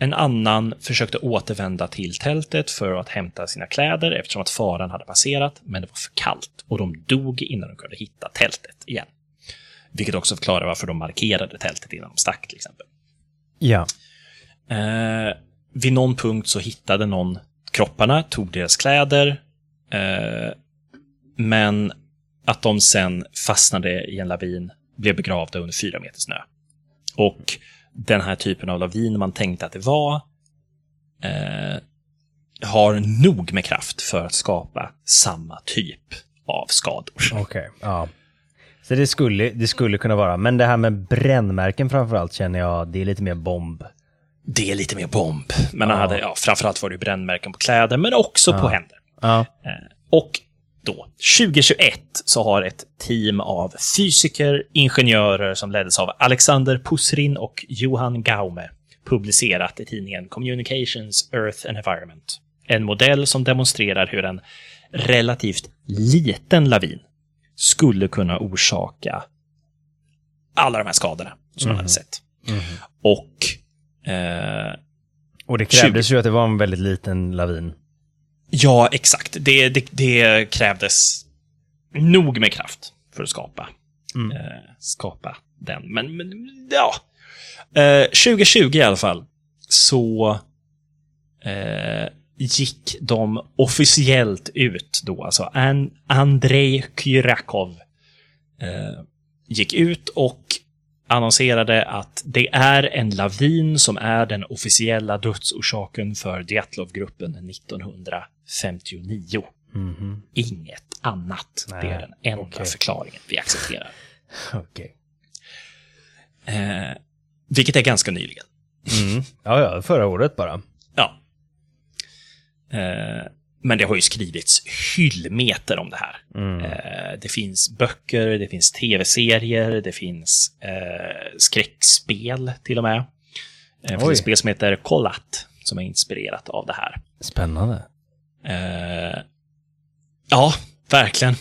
En annan försökte återvända till tältet för att hämta sina kläder eftersom att faran hade passerat, men det var för kallt och de dog innan de kunde hitta tältet igen. Vilket också förklarar varför de markerade tältet innan de stack, till exempel. Ja. Eh, vid någon punkt så hittade någon kropparna, tog deras kläder, eh, men att de sen fastnade i en lavin, blev begravda under fyra meter snö. Och den här typen av lavin man tänkte att det var, eh, har nog med kraft för att skapa samma typ av skador. Okej. Ja. Så det skulle, det skulle kunna vara. Men det här med brännmärken framförallt känner jag, det är lite mer bomb. Det är lite mer bomb. Men Ja. han hade, ja, framförallt var det brännmärken på kläder, men också på Ja. händer. Ja. Eh, Och då, 2021, så har ett team av fysiker, ingenjörer som leddes av Alexander Pusrin och Johan Gaume publicerat i tidningen Communications, Earth and Environment. En modell som demonstrerar hur en relativt liten lavin skulle kunna orsaka alla de här skadorna som man hade sett. Och eh, Och det krävdes ju att det var en väldigt liten lavin. Ja, exakt. Det, det, det krävdes nog med kraft för att skapa, Mm. eh, skapa den. Men, men ja. Eh, 2020 i alla fall, så eh, gick de officiellt ut då, alltså An Andrei Kyrakov eh, gick ut och annonserade att det är en lavin som är den officiella dödsorsaken för Djatlov-gruppen 1959. Mhm. Inget annat. det är Nej, den enda okej. förklaringen vi accepterar. Okej. Eh, vilket är ganska nyligen. Mm. Ja, ja, förra året bara. Ja. Eh, men det har ju skrivits hyllmeter om det här. Mm. Eh, det finns böcker, det finns tv-serier, det finns eh, skräckspel till och med. Eh, det finns ett spel som heter Kollat, som är inspirerat av det här. Spännande. Eh, ja, verkligen.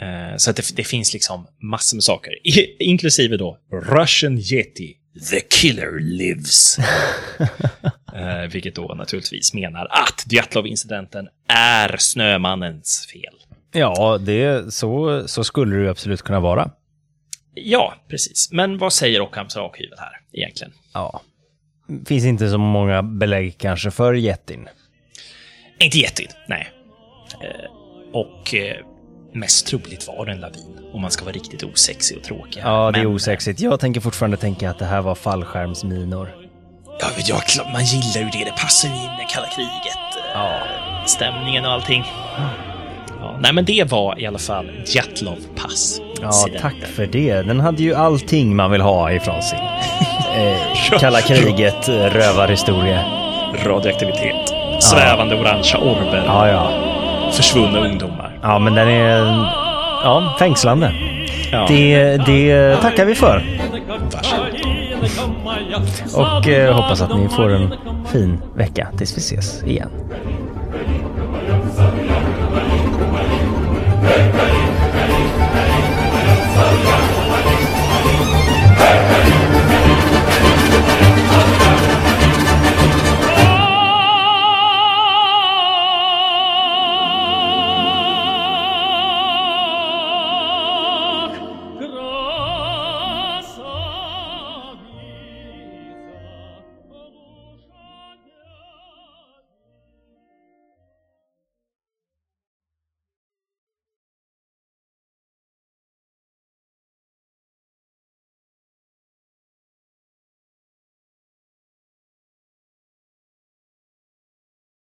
Eh, så att det, det, finns liksom massor med saker, I, inklusive då Russian Yeti, the killer lives. eh, vilket då naturligtvis menar att Djatlov-incidenten är Snömannens fel. Ja, det, så, så skulle det absolut kunna vara. Ja, precis. Men vad säger Ockhamsarkivet här egentligen? Ja. Finns inte så många belägg kanske för jättin. Inte jättin, nej. Eh, och eh, mest troligt var det en lavin, om man ska vara riktigt osexig och tråkig. Ja, det är Men, osexigt. Jag tänker fortfarande tänka att det här var fallskärmsminor. Ja, ja, man gillar ju det. Det passar ju in i kalla kriget. Ja. Stämningen och allting. Ja, nej, men det var i alla fall Djatlov-pass. Ja, tack för det. Den hade ju allting man vill ha ifrån sin eh, kalla kriget rövarhistoria. Radioaktivitet. Svävande orangea orber. Ja, ja. Försvunna ungdomar. Ja, men den är ja, fängslande. Ja. Det, det tackar vi för. Varsågod. Och eh, hoppas att ni får en fin vecka tills vi ses igen.